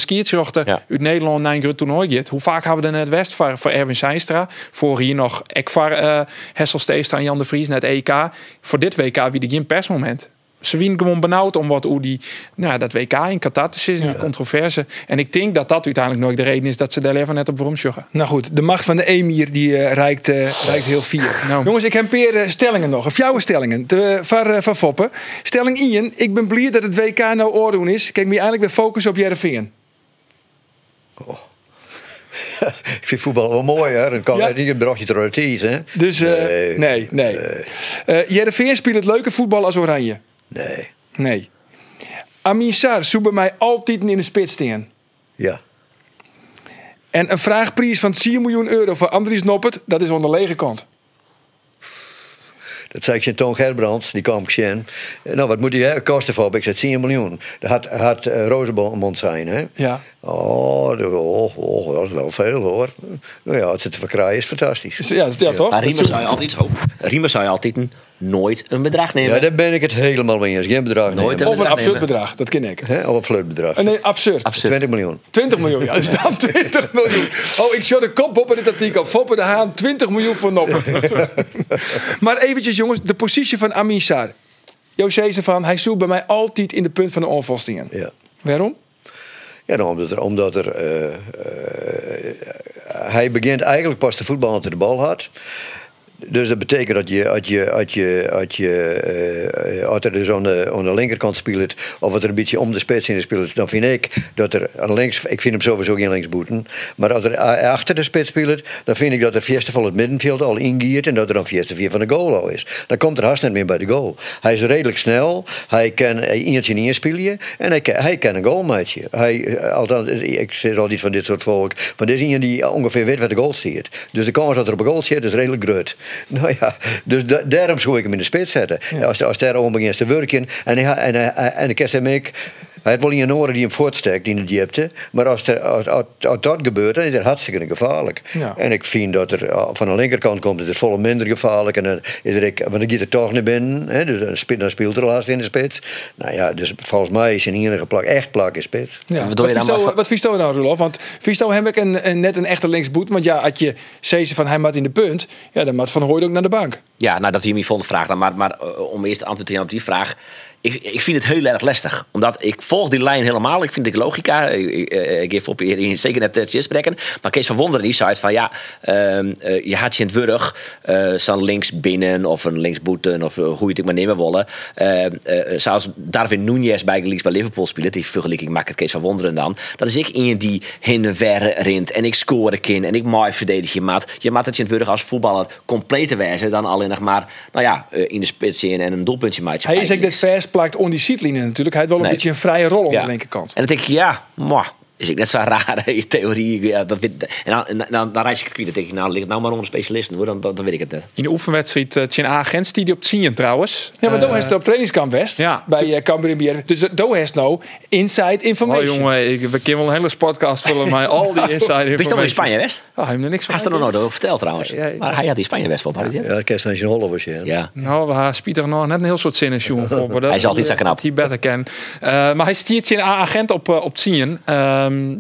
Ja. uit Nederland naar een groot toernooi gaat. Hoe vaak hebben we er net West voor, voor Erwin Seinstra. Voor hier nog Ekvar, eh Hessel Steestra en Jan de Vries net EK. Voor dit WK wie er geen persmoment. Ze wien gewoon benauwd om wat hoe die, nou, dat WK in Qatar te zitten, die controverse. En ik denk dat dat uiteindelijk nooit de reden is dat ze daar even net op waarom sjoggen. Nou goed, de macht van de emir die eh, reikt, reikt heel vier. [LAUGHS] Nou. Jongens, ik heb paar eh, stellingen nog. Of jouw stellingen. De, van, van Foppen. Stelling Ian. Ik ben blij dat het WK nou oordoen is. Kijk, me eigenlijk weer focussen op Jereveen. [LAUGHS] Ik vind voetbal wel mooi, hè? Dan kan Ja. ja. niet een broodje troties, hè? Dus eh, nee, Nee. nee. Eh Jereveen speelt het leuke voetbal als Oranje. Nee. Nee. Amin Sar zou bij mij altijd in de spits staan. Ja. En een vraagprijs van 10 miljoen euro voor Andries Noppert, dat is aan de lege kant. Dat zei ik zijn Toon Gerbrands, die kwam ik zien. Nou, wat moet hij hè? kosten voor? Ik zei 10 miljoen. Dat had, had uh, Rozenmond zijn, hè? Ja. Oh, dat, oh, oh, dat is wel veel, hoor. Nou ja, het zit te verkrijgen is fantastisch. Ja, ja, toch? Maar Riemer zou je altijd hoop. Riemer zou je altijd een nooit een bedrag nemen. Ja, daar ben ik het helemaal mee eens. Geen bedrag Nooit nemen. Of een absurd nemen. bedrag, dat ken ik. Hè, of een fluitbedrag. Nee, absurd. Absurd. 20 miljoen. 20 miljoen, ja. [LAUGHS] Dan 20 miljoen. Oh, ik zat de kop op in dit artikel. Foppe de Haan, 20 miljoen voor Noppert. [LAUGHS] maar eventjes jongens, de positie van Amin Sarr. Jo zei ze van, hij zoekt bij mij altijd in de punt van de onvastingen. Ja. Waarom? Ja, nou, omdat er, omdat er eh, eh, hij begint eigenlijk pas te voetballen hij de bal had. Dus dat betekent dat je, als je, als je, als je eh, als er dus aan de, linkerkant speelt, of wat er een beetje om de spits in speelt, dan vind ik dat er aan links, ik vind hem sowieso geen linksboeten, maar als er achter de spits speelt, dan vind ik dat er Fiesta van het middenveld al ingiert en dat er dan Fiesta via van de goal al is. Dan komt er haast niet meer bij de goal. Hij is redelijk snel, hij kan eentje niet inspelen en hij hij kan een goalmaatje. Hij, eh, althans, ik zeg altijd van dit soort volk, van dit is iemand die ongeveer weet wat de goal staat. Dus de kans dat er op een goal zit is redelijk groot. [LAUGHS] Nou ja, dus da- daarom zou ik hem in de spits zetten. Als, als daar om begint te werken en, hij, en, en ik hem ik. Hij heeft wel in een oren die hem voortsteekt in de diepte. Maar als, er, als, als, als dat gebeurt, dan is het hartstikke gevaarlijk. Ja. En ik vind dat er ah, van de linkerkant komt het er volle minder gevaarlijk. En dan is er, ik- want dan gaat er toch naar binnen. Hè, dus dan speelt, er laatst in de spits. Nou ja, dus volgens mij is zijn enige plak echt plak in spits. Ja. Wat je dan nou- wat vies nou nou, Rolof? Want vies heb ik een, een, net een echte linksboet. Want ja, als je ze van hij maat in de punt, ja, dan maat Van Hooyd ook naar de bank. Ja, nou dat hij me volgende vraag dan. Maar, maar eh, om eerst te antwoord te geven op die vraag. Ik, ik vind het heel erg lastig. Omdat ik volg die lijn helemaal. Ik vind de logica. Ik, ik, eh, ik geef op in zeker net het spreken. Maar Kees van Wonderen die zei het van ja. ehm, eh, je had je in het wurg. eh zo'n links binnen of een linksboeten. Of eh, hoe je het ook maar nemen willen. Eh, eh, zoals Darwin Nunez bij links bij Liverpool speelt. Die vergelijking maakt het Kees van Wonderen dan. Dat is ik in die heen en ver rint. En ik score een keer. En ik mooi verdedig je maat. Je maat het je in het wurg als voetballer compleet te wijzen. Dan alleen nog maar nou ja, eh, in de spits in en een doelpuntje maatje. Hij is ook net vers plakt on die seatline natuurlijk. Hij heeft wel een Nee. beetje een vrije rol aan Ja. de linkerkant. En dan denk ik, ja, mwah, is ik net zo raar [LAUGHS] in theorie. Ja, dat weet, en dan, en dan, dan reis ik het kwijt. Dan denk ik, nou, ligt het nou maar onder specialisten hoor. Dan, dan, dan weet ik het net. In de oefenwedstrijd uh, Tjen Agents, die op 10 trouwens. Ja, maar Eh, Doe heeft het op trainingskamp West. ja. Bij uh, Cambuur in Bier. Dus Doe heeft nou inside Oh information. jongen, ik, we kunnen wel een hele sportcast vullen, maar al die [LAUGHS] inside information. Wist je toch in Spanje West? Oh, hij heeft er niks van. Hij is er nog nooit over verteld trouwens. Ja, ja. Maar hij had die Spanje West wel. Ja, kerst naar zijn Hollowers, ja. Ja. Nou, we hebben Pieter nog net een heel soort zinnen jongen, [LAUGHS] dat- Hij is altijd zo knap. dat Hij beter ken. Eh, maar hij stiert zijn agent op, eh, op 10. Ehm,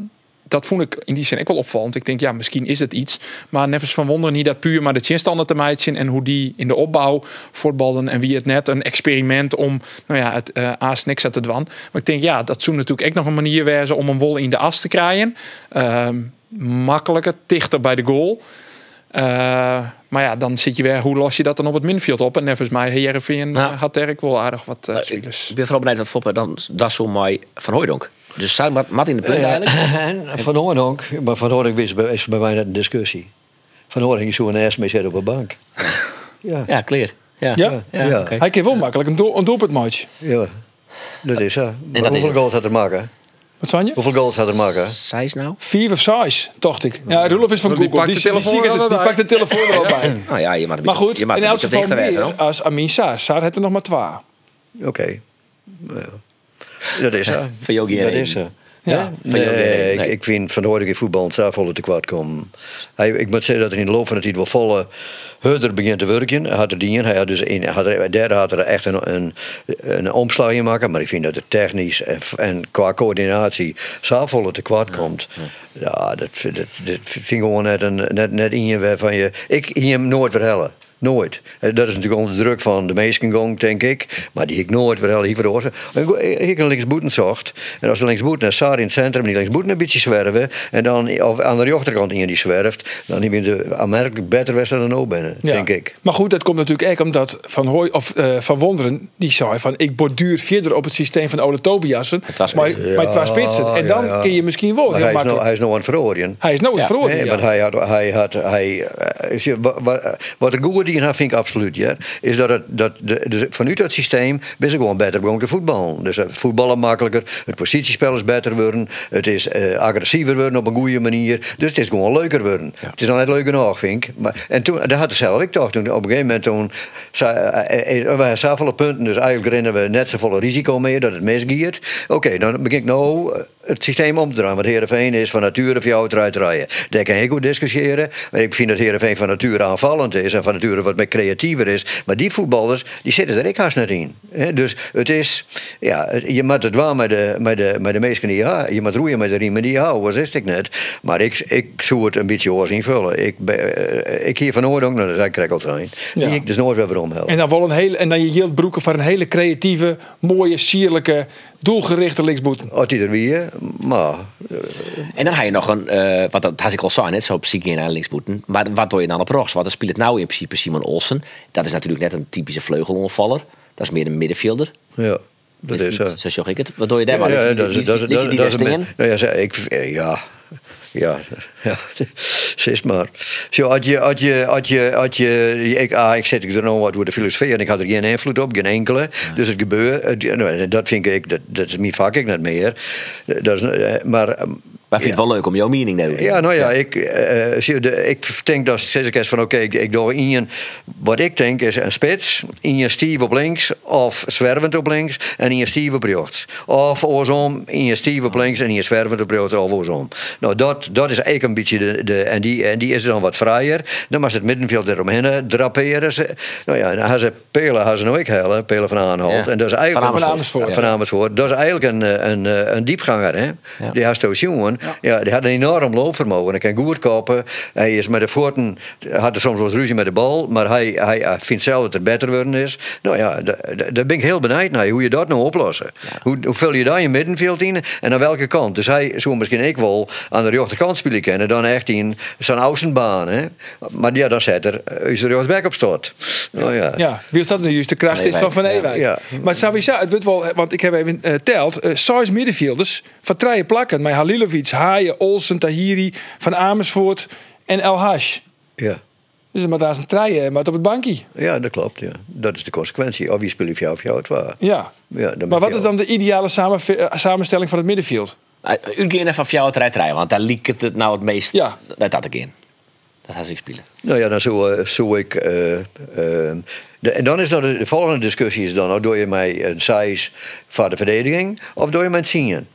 dat vond ik in die zin ook wel opvallend. Ik denk, ja, misschien is het iets. Maar nevens van wonderen niet dat puur maar de chinstanden te meiden en hoe die in de opbouw voetballen en wie het net een experiment om nou ja, het uh, aas niks te dwan. Maar ik denk, ja, dat zou natuurlijk ook nog een manier wezen om een wol in de as te krijgen. Ehm, makkelijker, dichter bij de goal. Uh, maar ja, dan zit je weer, hoe los je dat dan op het middenveld op? En nevens mij, Heerenveen Ja. uh, had Dirk wel aardig wat uh, ik, spelers. ik ben vooral benieuwd wat Foppe dan dat zo mooi van Hooydonk. Dus zou Mat, Mat in de punt eigenlijk? [LAUGHS] En Van Hoornhoek, maar Van Hoornhoek is bij, is bij mij net een discussie. Van Hoornhoek is zo een eerst mee zitten op een bank. [LAUGHS] Ja, Ja, clear. Ja, Ja? Ja. oké. Hij kan wel makkelijk een, doel, een doelpuntmatch. ja. Dat is zo. Maar hoeveel goals had er maken? Wat zijn je? Hoeveel goals had er maken? Zij is nou? Vier of zes, dacht ik. Ja, Rudolf is van Die Google. pakt Die, de die, telefoon die, die, pakt de telefoon er al bij. [LAUGHS] Nou ja, je maakt Maar goed, je maakt in elk geval meer als Amin Saar. Saar heeft er nog maar twee. Oké. Ja. Dat is zo. Van Yogi Dat is zo. Ja. Nee, ik, vind Van Hoornik in voetbal volle te kwaad komen. Hij, ik moet zeggen dat er in de loop van het tijd wel volle Hudder begint te werken. Hij had er dingen. Hij had dus in, had er, derde had er echt een, een, een omslag in maken. Maar ik vind dat het technisch en, en qua coördinatie zou volle te kwaad komt. Ja, dat, vind- dat, dat vind ik gewoon net, een, net, net in je waarvan je. Ik hier hem nooit verhellen. Nooit. Eh, Dat is natuurlijk onder druk van de meesten gong, denk ik. Maar die ik nooit verhellen hier veroorzaakt. Ik een linksboeten zocht. En als de linksboeten naar Saar in het centrum en die linksboeten een beetje zwerven. En dan of aan de rechterkant in die zwerft. Dan hebben ze aanmerkelijk beter wedstrijd dan ook binnen, Ja. denk ik. Maar goed, dat komt natuurlijk ook omdat Van, Hooy, of, eh, van Wonderen, die zei van ik borduur verder op het systeem van Ole Tobiassen. was Maar, het was spitsen. En dan ja. kun je misschien wel Maar heel hij is, nou, hij is nou aan het. Hij is nooit Ja. verloren. Nee, ja. want hij had, hij had, hij, eh, je- wat er goed had, vind ik absoluut, ja, is dat het, dat de, dus vanuit dat systeem ben je gewoon beter gewoon te voetballen. Dus het voetballen makkelijker, het positiespel is beter worden, het is eh, agressiever worden op een goede manier, dus het is gewoon leuker worden. Het is dan net leuk genoeg, vind ik. Maar, en toen, dat had ik zelf ik toch, toen, op een gegeven moment toen, eh, eh, eh, we hebben zoveel punten, dus eigenlijk rennen we net zoveel risico mee dat het misgiert. Oké, dan begin ik nou, het systeem om te draaien. Want Heerenveen is van nature voor jou het rijden. Daar kan ik goed discussiëren. Maar ik vind dat Heerenveen van nature aanvallend is. En van nature wat meer creatiever is. Maar die voetballers, die zitten er ik haast net in. Dus het is... Ja, je moet het wel met de, met de, met de meesten die ja, Je moet roeien met de riemen die je houdt. Dat wist ik net. Maar ik, ik zou het een beetje oors invullen. Ik, eh, ik hier van ook naar de zijkrekkel zijn. Ja. Die ik dus nooit weer help. En dan wel een hele, en dan je hield broeken voor een hele creatieve, mooie, sierlijke, doelgerichte linksboet. Als die er weer, maar En dan ga je nog een, eh, wat dat had ik al zei, net zo op Zieke en linksboeten. Maar wat doe je dan op rechts? Want dan speelt het nou in principe Simon Olsen. Dat is natuurlijk net een typische vleugelongevaller. Dat is meer een middenvelder. ja, dat is zo. Zo zag ik het. Wat doe je daar? maar? Ja, dat is dat is- dat is- die dat is Nou ze- ik, ja, [LAUGHS] ja, maar. Zo, had je, had je, had je, had je, ik, ah, ik zet ik er nou wat door de filosofie en ik had er geen invloed op, geen enkele. Dus het gebeurt, het- nou, dat vind ik, dat, dat is mijn vak ik net meer. Dat is, eh, maar Maar ik vind het wel leuk om jouw mening te doen. ja, nou ja, ik, eh, je, de, ik denk dat eens van oké, ik, ik doe in wat ik denk is een spits, in je stief op links of zwervend op links en in je stief op rechts. Of oorsom, in je stief op links en in je zwervend op rechts of oorsom. Nou, dat, dat is eigenlijk een beetje de, de en, die, en die is dan wat vrijer. Dan was het middenveld eromheen draperen. Ze, nou ja, dan gaan ze Pelen, gaan ze nou ik hellen, Pelen van Aanholt. Ja. En dat is eigenlijk Van Van Amersfoort. Van Amersfoort. Dat is eigenlijk een, eh, een, een, diepganger. Hè? Ja. Die had zo'n jongen. Ja. die had een enorm loopvermogen. Hij kan goed kopen. Hij is met de voeten, had er soms wat ruzie met de bal. Maar hij, hij, hij vindt zelf dat het beter worden is. Nou ja, da- da- daar ben ik heel benieuwd naar. Hoe je dat nou oplossen. Hoe, hoe vul je daar je middenveld in? En aan welke kant? Dus hij zou misschien ik wel aan de rechterkant spelen kennen. Dan echt in zijn außenbaan. Hè? Maar ja, dan zet er eh, is er rechtsback op staat. Nou ja. Ja, wie is dat nu juist de kracht is van Van Ewijk. Ja. Maar sowieso, het wordt wel, want ik heb even eh, teld, eh zes middenvelders van drie plakken. Met Halilovic, Haaien, Olsen, Tahiri, Van Amersfoort en El Hash. ja. Dus het moet daar een treien, maar op het bankje. Ja, dat klopt. Ja. Dat is de consequentie. Of wie speelt voor jou of jou het waar. Ja. Ja, dan maar wat is dan de ideale samen, eh, samenstelling van het middenveld? U ging even van jou het rijden, want daar liep het nou het meest. Ja. Dat had ik in. Dat had ik spelen. Nou ja, dan zou, eh, zou ik. eh, eh, de, en dan is nou de, de volgende discussie is dan: nou, doe je mij een size voor de verdediging of doe je mij een tien?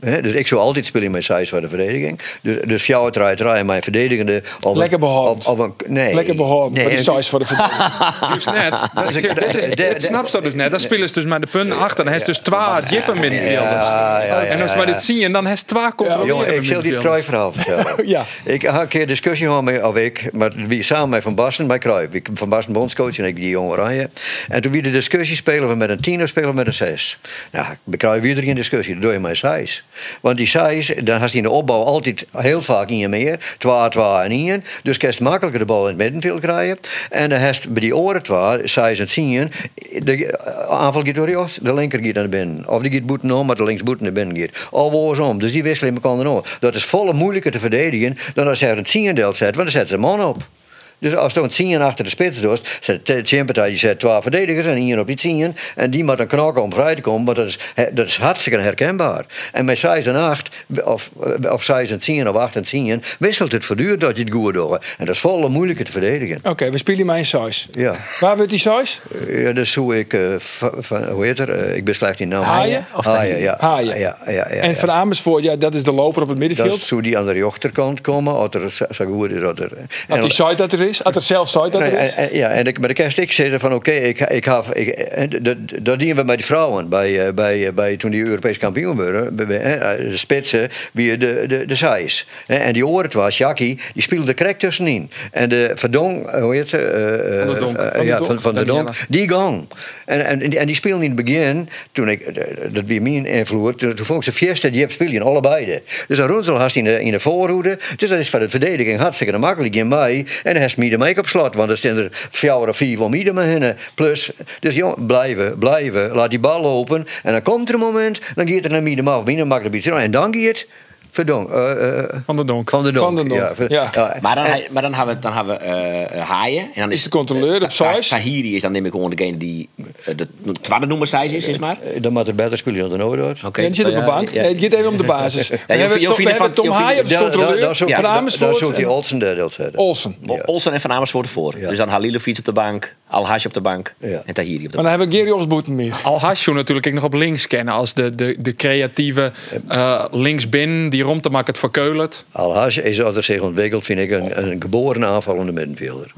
Hè, dus ik zou altijd spelen met size voor de verdediging. Dus, dus jou het rijden mijn verdedigende. Of Lekker behouden. Of, of een, nee. Lekker behouden, Nee, maar die en- size voor de verdediging. [LAUGHS] Dus net. [LAUGHS] Zeg, dit is, [LAUGHS] de- dit dus net. Dan spelen ze dus met de punten achter. Dan heeft dus twee diepe middenvelders. Ja, ja, ja, En als we ja. dit zien, en dan heeft twee controleren Jongen, ik zal die. Cruijff verhaal vertellen. Ja. Ik had een keer discussie gehad met, of ik, maar wie samen met Van Basten bij Cruijff. Van Basten bondscoach en ik die jonge oranje. En toen wie de discussie spelen we met een tien of spelen we met een zes. Nou, bij Cruijff weer er geen discussie, dan doe je maar zes. Want die zes, dan had hij in de opbouw altijd heel vaak in je meer. Twa, twa en in. Dus kun je makkelijker de bal in het middenveld krijgen. En dan heeft bij die oren twa, zes en tien, de aanval gaat door rechts, de linker gaat naar binnen. Of die gaat boeten om, maar de links boeten naar binnen gaat. Of andersom. Dus die wisselen dan ook. Dat is volle moeilijker te verdedigen dan als je er een tien deel zet, want dan zetten ze man op. Dus als een tien achter de spits doet, zet de Champions die zet twee verdedigers en één op die tien. En die moet dan knokken om vrij te komen, want dat is, dat is hartstikke herkenbaar. En met 6 en 8, of, of 6 en 10 of 8 en 10, wisselt het voortdurend dat je het goed doet. En dat is volle moeilijker te verdedigen. Oké, we spelen maar een size. Ja. Waar wordt die size? Ja, dat zou ik, eh, van, hoe heet er? Eh, ik ben slecht in naam. Haaien of Haaien, ja. Haaien. Ja, ja, ja, en. Van Amersfoort, ja, dat is de loper op het Dat middenveld. zou die aan de rechterkant komen, als er zo goed is. En- die site dat er is, als zelf site dat Nee, er is. en- en- ja, en ik, maar de kerst ik zei van oké, ik, ik, heb- ik, en dat, dat dienen we bij die vrouwen. Bij, eh, bij, eh, bij, toen die Europees kampioen werden. bij- bij, hè, De spitsen, wie de, de, de En die oren was, Jackie, die speelde er correct tussenin. En de Verdong, eh, hoe heet ze? Eh, Van de eh, Donk. eh, Van de ja, van, van de. Donk. Die gang. En, en, en die speelde in het begin, toen ik, eh, dat wie mijn invloed, toen, toen vond ik ze fiesta, die heb spelen in allebei. Dus een Runzel had in de, in de voorhoede. Dus dat is voor de verdediging hartstikke makkelijk in mij. En dan Miede mee op slot, want er staan er vier of vier van Miede mee in. Plus, dus jong, blijven, blijven, laat die bal lopen. En dan komt er een moment, dan gaat er naar Miede af, Miede maakt een beetje en dan gaat Verdonk. eh, eh, Van de Donk. van de Donk. Van den Donk, Ja, ver- ja. Maar dan, hij- maar dan hebben we, dan hebben we eh, Haaien. En dan is, de controleur op size. Tahiri is dan neem ik gewoon degene die eh, de tweede noemer size is, is maar. eh, Dan moet er beter spelen dan de Noordoord. Oké. Die zit op de bank. ja. Nee, het gaat even om de [LAUGHS] basis. we je hebben, Tom- Haaien Daar- daar- controleur. Van Amersfoort zoekt die en Olsen daar deel verder. Olsen. Ol- Olsen en Van Amersfoort ervoor. Ja. Dus dan Halilovic op de bank, Al-Hash op de bank en Tahiri op de Maar bank. dan hebben we Gary Osboeten meer. Al Hasjo natuurlijk ik nog op links kennen als de, de, de creatieve eh linksbin die rond te maken het verkeulert. Al-Haj is altijd zich ontwikkeld, vind ik, een, een geboren aanvallende middenvelder.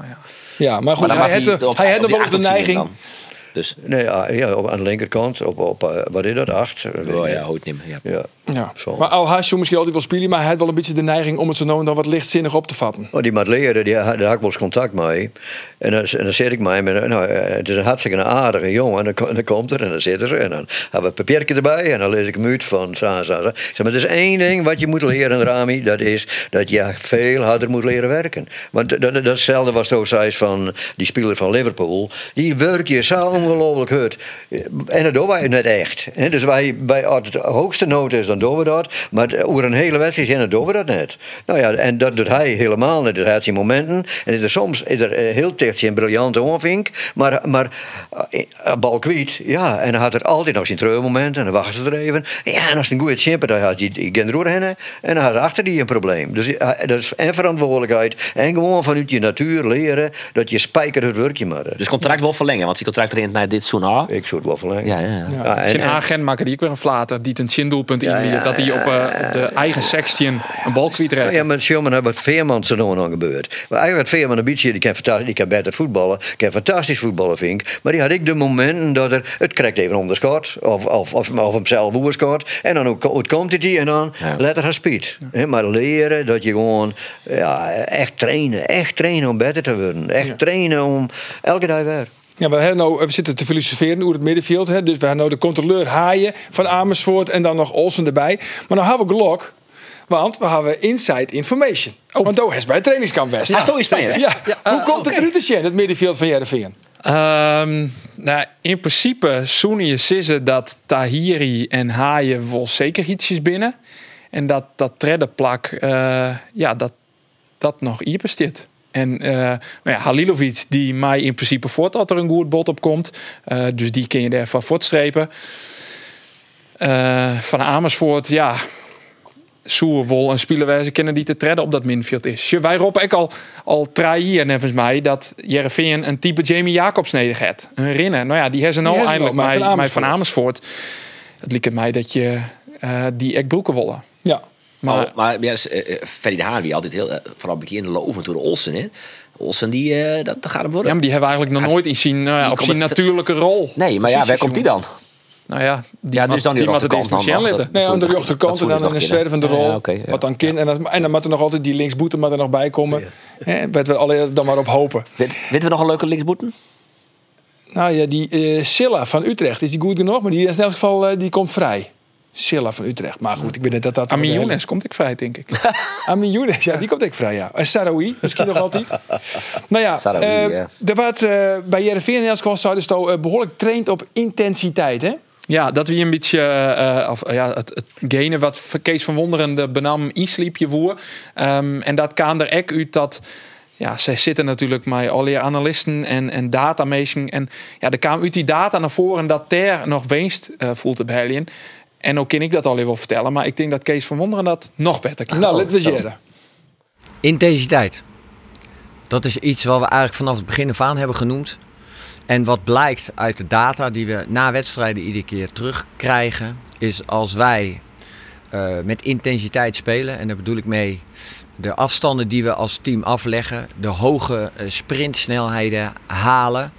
Ja, maar goed, Maar hij had, hij had nog wel de neiging. Dus, Nee, ja, op, aan de linkerkant, op, op eh, wat is dat, acht? Oh niet. ja, ooit niet meer. Ja. Ja. Ja. Zo. Maar Al Hasjo misschien altijd wel spelen, maar hij had wel een beetje de neiging om het zo nou dan wat lichtzinnig op te vatten. Oh, die moet leren, die, daar had ik wel eens contact mee. En dan, en dan zit ik mee met, nou, eh, het is een hartstikke aardige jongen. En dan, dan komt er en dan zit er. En dan hebben we een papiertje erbij. En dan lees ik hem uit van zo, zo, zo. Ik zeg, maar er is één ding wat je moet leren, Rami. Dat is dat je veel harder moet leren werken. Want dat, dat, datzelfde was toch zei van die speler van Liverpool. Die werkt je zo ongelooflijk hard. En dat doen wij net echt. Dus wij, wij, als het hoogste nood is, dan doen we dat. Maar over een hele wedstrijd heen, dan doen we dat net. Nou ja, en dat doet hij helemaal niet. Dus hij zijn momenten. En er, soms is er heel dicht zijn briljante onvink. Maar, maar eh, bal ja. En dan had er altijd nog zijn treurmomenten. En dan wachtte er even. Ja, en als een goede chimper, dan had hij geen. En dan had achter die een probleem. Dus eh, dat is en verantwoordelijkheid. En gewoon vanuit je natuur leren dat je spijker het werkje maar. Dus contract wel verlengen, want die contract erin naar dit seizoen af. Ik zou het wel verlengen. Ja, ja, ja. Ja, en- Zijn en- agent maken die ook weer een flater die een chindoelpunt in dat hij op, eh, de eigen 16 een bal kwijt redt. Ja, maar Schumann wat Veerman zo nog aan gebeurd. Maar eigenlijk had Veerman een beetje, die kan, fantastisch, die kan beter voetballen, kan fantastisch voetballen, vind ik. Maar die had ik de momenten dat er, het krijgt even om de schot, of, of, of, of hem zelf oerskort. En dan ook, het komt het die en dan Ja. let er haar speed. Hè, maar leren dat je gewoon, ja, echt trainen, echt trainen om beter te worden. Echt trainen om elke dag weer. Ja, we, hebben nou, we zitten te filosoferen over het middenveld. Hè. Dus we hebben nou de controleur Haaien van Amersfoort en dan nog Olsen erbij. Maar dan hebben we Glok. Want we hebben inside information. Want Doe is bij het trainingskamp West. Hij is hè? Ja. Ja, Hoe ah, komt het eruit, het middenveld van Jereveen? Ehm, nou, in principe zoenen je sissen dat Tahiri en Haaien wel zeker ietsjes binnen. En dat dat treddenplak, eh ja, dat dat nog hier bestaat. En nou ja, Halilovic, die mij in principe voort dat er een goed bot op komt. Eh, dus die kun je er van voortstrepen. Eh, van Amersfoort, ja. Soerwol en Spielerwijze kennen die te treden op dat minfield is. Je, wij roepen ook al, al jaar nevens mij dat Jereveen een type Jamie Jacobs heeft. Een rinner. Nou ja, die hebben ze nou eindelijk mij, van Amersfoort. Het liep het mij dat je die ek broeken willen. Ja. Maar Maar, maar ja, eh, eh, Ferry de Haan, die altijd heel, eh, vanaf het begin loven door de Olsen. Hè. Olsen, die, dat, dat gaat hem worden. Ja, maar die hebben we eigenlijk nog nooit in zien, op zijn natuurlijke rol. nee, maar ja, waar komt die dan? Nou ja, die Ja, dus dan die die het dan Michel. Nee, aan de rechterkant en dan ze een zwervende Ja, rol. ja. Wat dan kind. En, dan- en dan moet er nog altijd die linksboete maar er nog bij komen. Ja. Wat we alle dan maar op hopen. Weet, weten we nog een leuke linksboeten? Nou ja, die Silla van Utrecht, is die goed genoeg? Maar die in elk geval die komt vrij. Silla van Utrecht. Maar goed, ik weet niet dat dat... Amin Younes komt ik vrij, denk ik. [LAUGHS] Amin Younes, ja, die komt ik vrij, ja. En Sarawi, misschien nog altijd. Nou ja, Sarawi, eh, er wordt eh, bij Jereveen in elk geval zouden ze toch, eh, behoorlijk traint op intensiteit, hè? Ja, dat we een beetje eh, of, ja, het, het gene wat Kees van Wonderen de benam insliepje woer. Ehm, en dat kan er ook uit dat. Ja, zij zitten natuurlijk met allerlei analisten en, en. En ja, er kwam uit die data naar voren dat daar nog eh voelt te behelien. En ook kan ik dat al wel vertellen, maar ik denk dat Kees van Wonderen dat nog beter kan. Nou, laten we jaren. Intensiteit. Dat is iets wat we eigenlijk vanaf het begin af aan hebben genoemd. En wat blijkt uit de data die we na wedstrijden iedere keer terugkrijgen, is als wij eh, met intensiteit spelen, en daar bedoel ik mee de afstanden die we als team afleggen, de hoge eh, sprintsnelheden halen,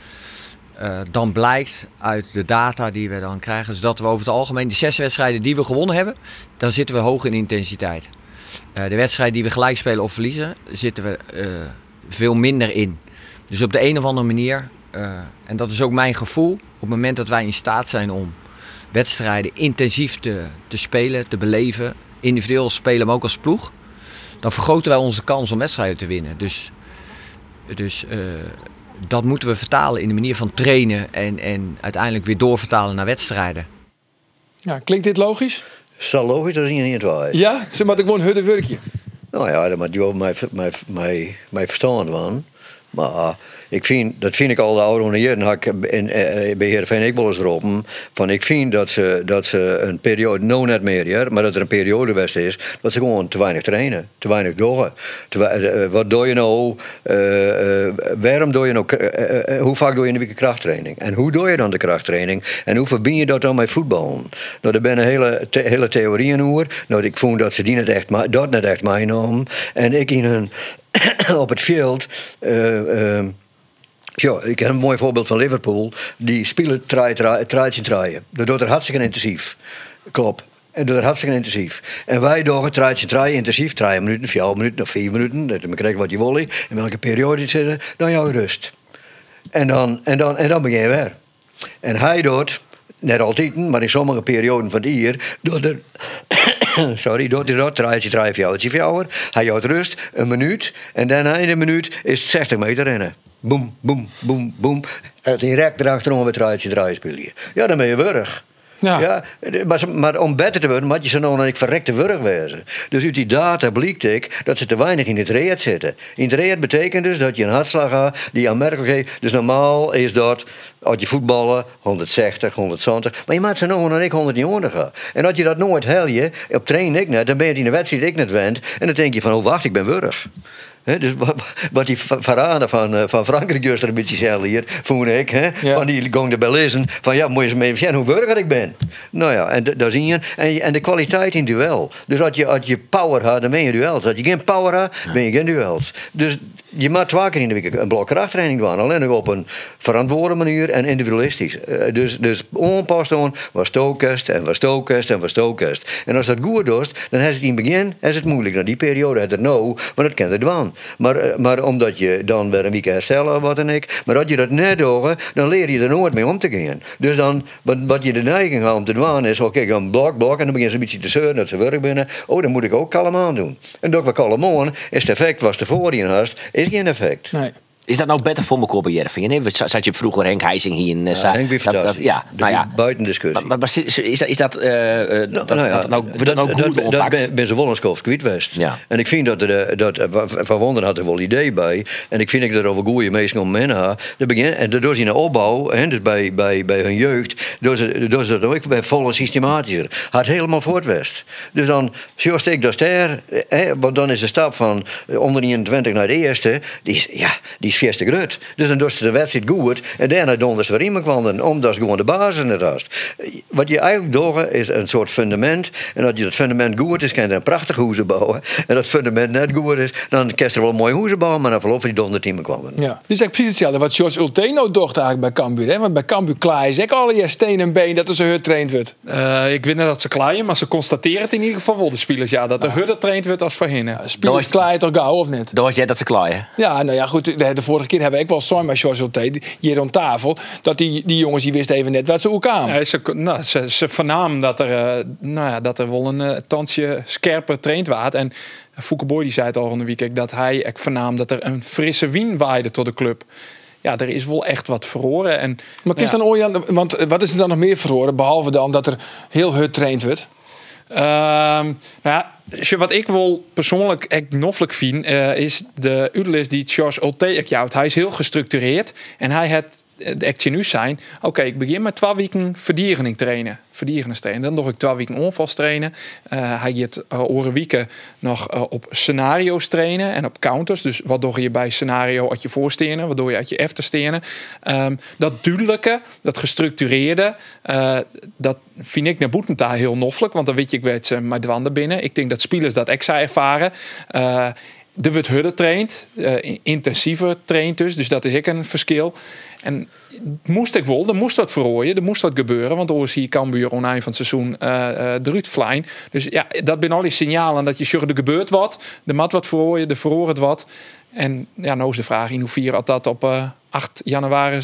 eh, dan blijkt uit de data die we dan krijgen, dus dat we over het algemeen de zes wedstrijden die we gewonnen hebben, dan zitten we hoog in intensiteit. Eh, de wedstrijd die we gelijk spelen of verliezen, zitten we eh, veel minder in. Dus op de een of andere manier, en dat is ook mijn gevoel, op het moment dat wij in staat zijn om wedstrijden intensief te, te spelen, te beleven, individueel spelen, maar ook als ploeg, dan vergroten wij onze kans om wedstrijden te winnen. Dus, dus dat moeten we vertalen in de manier van trainen en, en uiteindelijk weer doorvertalen naar wedstrijden. Ja, klinkt dit logisch? Zo logisch dat is niet waar. Ja, ze moeten gewoon hudde werkje. Nou ja, dat moet je wel mijn, mijn, mijn, mijn verstand van. Maar uh, ik vind, dat vind ik al de oude jaren, had ik in, uh, bij Heerenveen ik wel eens roepen, van ik vind dat ze, dat ze een periode, nou net meer, ja, maar dat er een periode best is, dat ze gewoon te weinig trainen, te weinig doen. Uh, wat doe je nou, waarom doe je nou, hoe vaak doe je in de week krachttraining? En hoe doe je dan de krachttraining? En hoe verbind je dat dan met voetbal? Nou, er zijn hele, te, hele theorieën over. Nou, ik vond dat ze die net echt, dat net echt. En ik in hun [COUGHS] op het veld. Uh, uh, ja, ik heb een mooi voorbeeld van Liverpool. Die spelen draait draaien. Dat doet er hartstikke intensief. Klopt. En dat is hartstikke intensief. En wij doen het je draaien intensief. Drie minuten, vier minuten of vier minuten. Dat je krijgt wat je wil. In welke periode je zit, dan jouw rust. En dan, en, dan, en dan begin je weer. En hij doet, net altijd, maar in sommige perioden van het jaar, doet er [COUGHS] sorry, doet hij dat, draait hij drie fjouwertje fjouwer. Hij houdt rust, een minuut. En daarna in een minuut is het 60 meter rennen. Boom, boom, boom, boom. En direct erachterom het draait je draaien spelen. Ja, dan ben je wurg. Ja. maar, maar, om beter te worden, moet je zo nog een verrekte wurg wezen. Dus uit die data blijkt ik dat ze te weinig in het reet zitten. In het reet betekent dus dat je een hartslag hebt die aanmerkelijk heeft. Dus normaal is dat, als je voetballen, 160, 120. Maar je maakt ze nog een 100 niet gaan. En als je dat nooit hel je, op training ik net, dan ben je in de wedstrijd ik net wend. En dan denk je van, oh wacht, ik ben wurg dus wat die verraden van, uh, van Frankrijk juist een beetje zelf hier, vond ik. He, Van die gong erbij lezen. Van ja, moet je eens mee zien hoe burger ik ben. Nou ja, en daar zie je. En, en de kwaliteit in duel. Dus als je, als je power had, dan ben je duels. Als je geen power had, ben je geen duels. Dus je twee keer in de week een blok krachttraining doen. Alleen nog op een verantwoorde manier en individualistisch. Uh, dus, dus onpast doen, was stokest en was stokest en was stokest. En als dat goed doet, dan is het in het begin is het moeilijk. Nou, die periode had het nou, maar dat kent het wel. Maar, eh, maar omdat je dan weer een week herstellen, wat en ik. Maar als je dat net doet, dan leer je er nooit mee om te gaan. Dus dan, wat, wat je de neiging hebt om te doen, is: oké, okay, een blok, blok. En dan begin ze een beetje te zeuren dat ze werk binnen. Oh, dan moet ik ook kalm aan doen. En dat we kalm aan, is het effect was tevoren in hast, is geen effect. Nee. Is dat nou beter voor mijn bij Jervingen? Nee, zat je vroeger Henk Heising hier in... Uh, ja, Henk dat, dat, ja, nou ja. Buiten discussie. Maar, maar, is dat... Is dat, uh, nou, dat, nou ja, dat, nou, dat, nou goed dat, dat ben, ben ze kwijt Ja. En ik vind dat er... Dat, van Wonder had er wel idee bij. En ik vind dat er over goede mensen om men hebben. En daardoor in de opbouw, hè, dus bij, bij, bij hun jeugd... Door ze, door ze dat ook bij volle systematischer. Had helemaal voortwest. Dus dan... Zoals ik dat ster... Want dan is de stap van onder 21 naar de eerste... Die is, ja, die is vierste groot. Dus dan doet de wedstrijd goed. En daarna doen ze weer iemand kwam. Omdat ze gewoon de basis net hast. Wat je eigenlijk doet is een soort fundament. En als je dat fundament goed is, kan je een prachtig huizen bouwen. En dat fundament net goed is, dan kan je er wel mooi huizen bouwen. Maar dan verloop die donder team kwamen. Ja. Dus eigenlijk precies hetzelfde wat George Ulteno docht eigenlijk bij Cambuur. Hè? Want bij Cambuur klaar is alle je steen en been dat er zo getraind wordt. Uh, ik weet niet dat ze klaaien, maar ze constateren het in ieder geval wel, de spelers. Ja, dat de ja. getraind wordt als voor hen. Ja, spelers klaaien toch gauw, of niet? Dan was jij dat ze klaaien? Ja, nou ja, goed. De, de vorige keer hebben we ook wel zo'n bij George hier rond tafel, dat die, die jongens die wisten even net wat ze ook aan. Ja, ze, nou, ze, ze vernamen dat er, uh, nou ja, dat er wel een uh, tandje scherper traind waard. En Fouke Boy die zei het al van de week dat hij ik vernaam dat er een frisse wien waaide tot de club ja, er is wel echt wat verloren. En, maar is dan Orjan, want wat is er dan nog meer verloren? Behalve dan dat er heel hut traind wordt? Ehm, nou wat ik wel persoonlijk echt noffelijk vind, uh, is de Udelis die Charles Olte Hij is heel gestructureerd en hij heeft de actie nu zijn. Oké, ik begin met twee weken verdierening trainen. Verdierening trainen. Dan nog ik twee weken onvast trainen. Uh, hij gaat uh, weken nog op scenario's trainen en op counters. Dus wat doe je bij scenario uit je voorstenen, wat je uit je efterstenen. Um, dat duidelijke, dat gestructureerde, dat vind ik naar Boetenta heel noffelijk. Want dan weet je, ik weet ze maar dwanden binnen. Ik denk dat spelers dat extra ervaren de wordt hudde traint, uh, intensiever traint dus. Dus dat is ik een verschil. En moest ik wel, er moest wat verrooien, er moest wat gebeuren. Want anders zie Cambuur oneind van het seizoen uh, uh, eruit flying. Dus ja, dat zijn al die signalen dat je zegt, er gebeurt wat. De mat wat verrooien, er verroort het wat. En ja, nou is de vraag in hoeverre dat op uh, 8 januari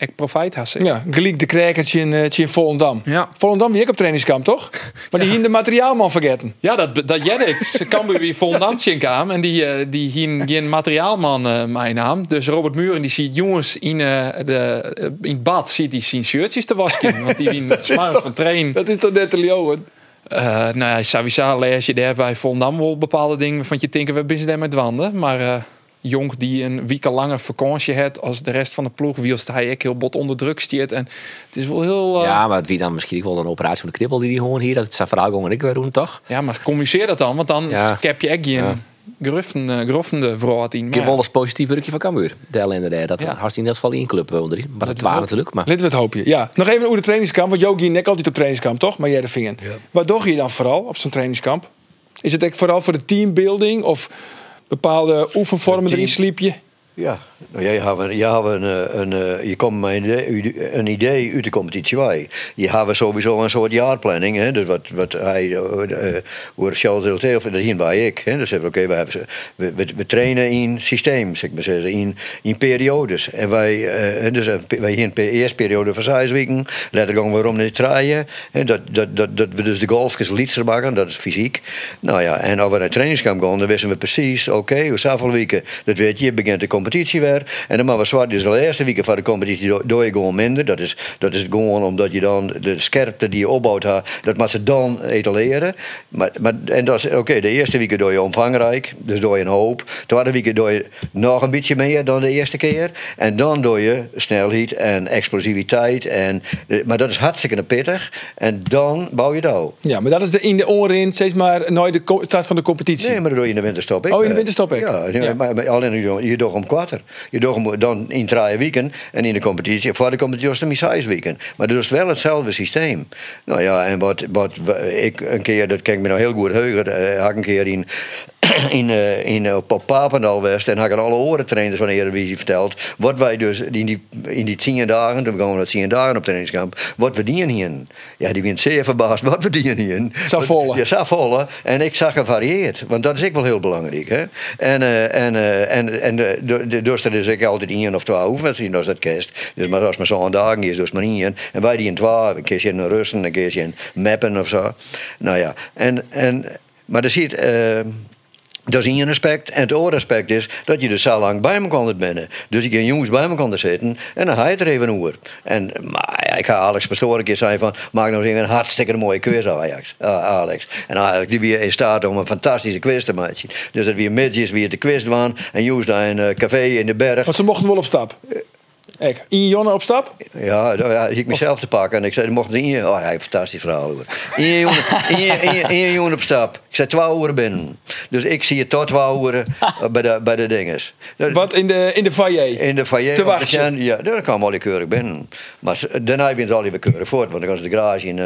ik profijt hassen. Ja, gelijk de krijgertje in, uh, in Volendam. Ja. Volendam wie ik op trainingskamp, toch? Maar die hier de materiaalman vergeten. Ja, dat, dat jij ik. Ze kan weer Volendam kwam en die, uh, die hier geen materiaalman uh, mijn naam. Dus Robert Muren die ziet jongens in, uh, de, in bad ziet hij zijn shirtjes te wassen. want die wien [LAUGHS] smaak van train. Dat is toch net de Leeuwen? Eh, nou ja, sowieso lees je daar bij Volendam wel bepaalde dingen van je denken, we zijn daar met wanden. Maar eh Jonk die een week langer vakantie heeft als de rest van de ploeg, wielst hij ik heel bot onder druk stiert. En het is wel heel... eh, Ja, maar wie dan misschien wel een operatie van de knippel die die gewoon hier, dat het zijn verhaal en ik weer doen, toch? Ja, maar communiceer dat dan, want dan Ja. heb je echt geen Ja. eh, gruffende verhaal in. Ik heb wel eens positief rukje van Cambuur. De ellende daar. Dat Ja. ja. hartstikke in ieder geval in club eh, onder die. Maar dat waren natuurlijk. Maar Laten we het hopen. Ja. Nog even over de trainingskamp. Want Jogi nek altijd op trainingskamp, toch? Maar jij de vinger. Wat doe je dan vooral op zo'n trainingskamp? Is het echt vooral voor de teambuilding of bepaalde oefenvormen erin sliep je? Ja, nou, jij jij hebt een, eh, een, eh, je komt met een idee, een idee uit de competitie bij. Je hebt sowieso een soort jaarplanning. Hè, dus wat, wat hij, hoe Charles heel veel, dat hier bij ik. Hè, dus oké, we, hebben we, we, we trainen in systeem, zeg maar zeggen, in, in periodes. En wij, eh, dus eh, wij hier pe- eerste periode van zes weken, later gaan we waarom niet draaien. Hè, dat, dat, dat, dat we dus de golfjes liedser maken, dat is fysiek. Nou ja, en als we naar trainingskamp gaan, dan wisten we precies, oké, hoe zoveel weken, dat weet je, begint de competitie. En dan maar we zwart, dus de eerste weken van de competitie do- doe je gewoon minder. Dat is, dat is gewoon omdat je dan de scherpte die je opbouwt, dat moet ze dan etaleren. Maar, maar, en dat is, oké, de eerste weken doe je omvangrijk, dus doe je een hoop. De tweede weken doe je nog een beetje meer dan de eerste keer. En dan doe je snelheid en explosiviteit. En, maar dat is hartstikke pittig. En dan bouw je dat. Ja, maar dat is de, in de oren steeds maar nooit de start van de competitie. Nee, maar dat doe je in de winterstop. ik. Oh, in de winterstop ik. Ja, maar alleen je, je doet om kwarter. Je doet dan in drie weken en in de competitie. Voor de competitie was het een zes weken. Maar dat is wel hetzelfde systeem. Nou ja, en wat, wat ik een keer, dat kan ik me nou heel goed heugen, uh, had ik een keer in. [CLEARS THROAT] In, eh, in, eh, op Papendal West en had ik aan alle orentrainers van de Eredivisie verteld. Wat wij dus in die, in die tien dagen, toen gaan we dat tien dagen op trainingskamp, wat we dienen hier. Ja, die bent zeer verbaasd wat we dienen hier. Saffolle. Ja, Saffolle. En ik zag gevarieerd, want dat is ook wel heel belangrijk. Hè? En, eh, en, eh, en, en de, dus er is ook altijd één of twee oefenwedstrijden als dat kerst. Dus maar als maar zo'n dagen is, dus maar één. En wij die in twee, een keertje in rusten, een keertje in mappen of zo. Nou ja, en, en, maar er ziet... eh, dat is één aspect. En het andere aspect is dat je dus zo lang bij me kon binnen. Dus ik kan jongens bij me kon zitten en dan ga je het er even over. En maar, ja, ik ga Alex Pastoor een keer zeggen van... maak nou eens een hartstikke mooie quiz, Ajax. Ah, Alex. En Alex die weer in staat om een fantastische quiz te maken. Dus dat weer midgetjes weer de quiz waren. En jongens daar in een café in de berg. Want ze mochten wel op stap. Kijk, in Jonne op stap? Ja, ja, ik mezelf te pakken. En ik zei, mochten ze in. Oh, hij heeft een fantastisch verhaal hoor. Jongen, één- één jongen op stap. Ik zei twee uur binnen. Dus ik zie je tot twee uur eh, [LAUGHS] bij de, bij de dinges. Dat- Wat in de, in de foyer? In de foyer. Te de wachten. Ja, daar kan wel keurig binnen. Maar daarna ben je al die keurig voort. Want dan gaan ze de garage in.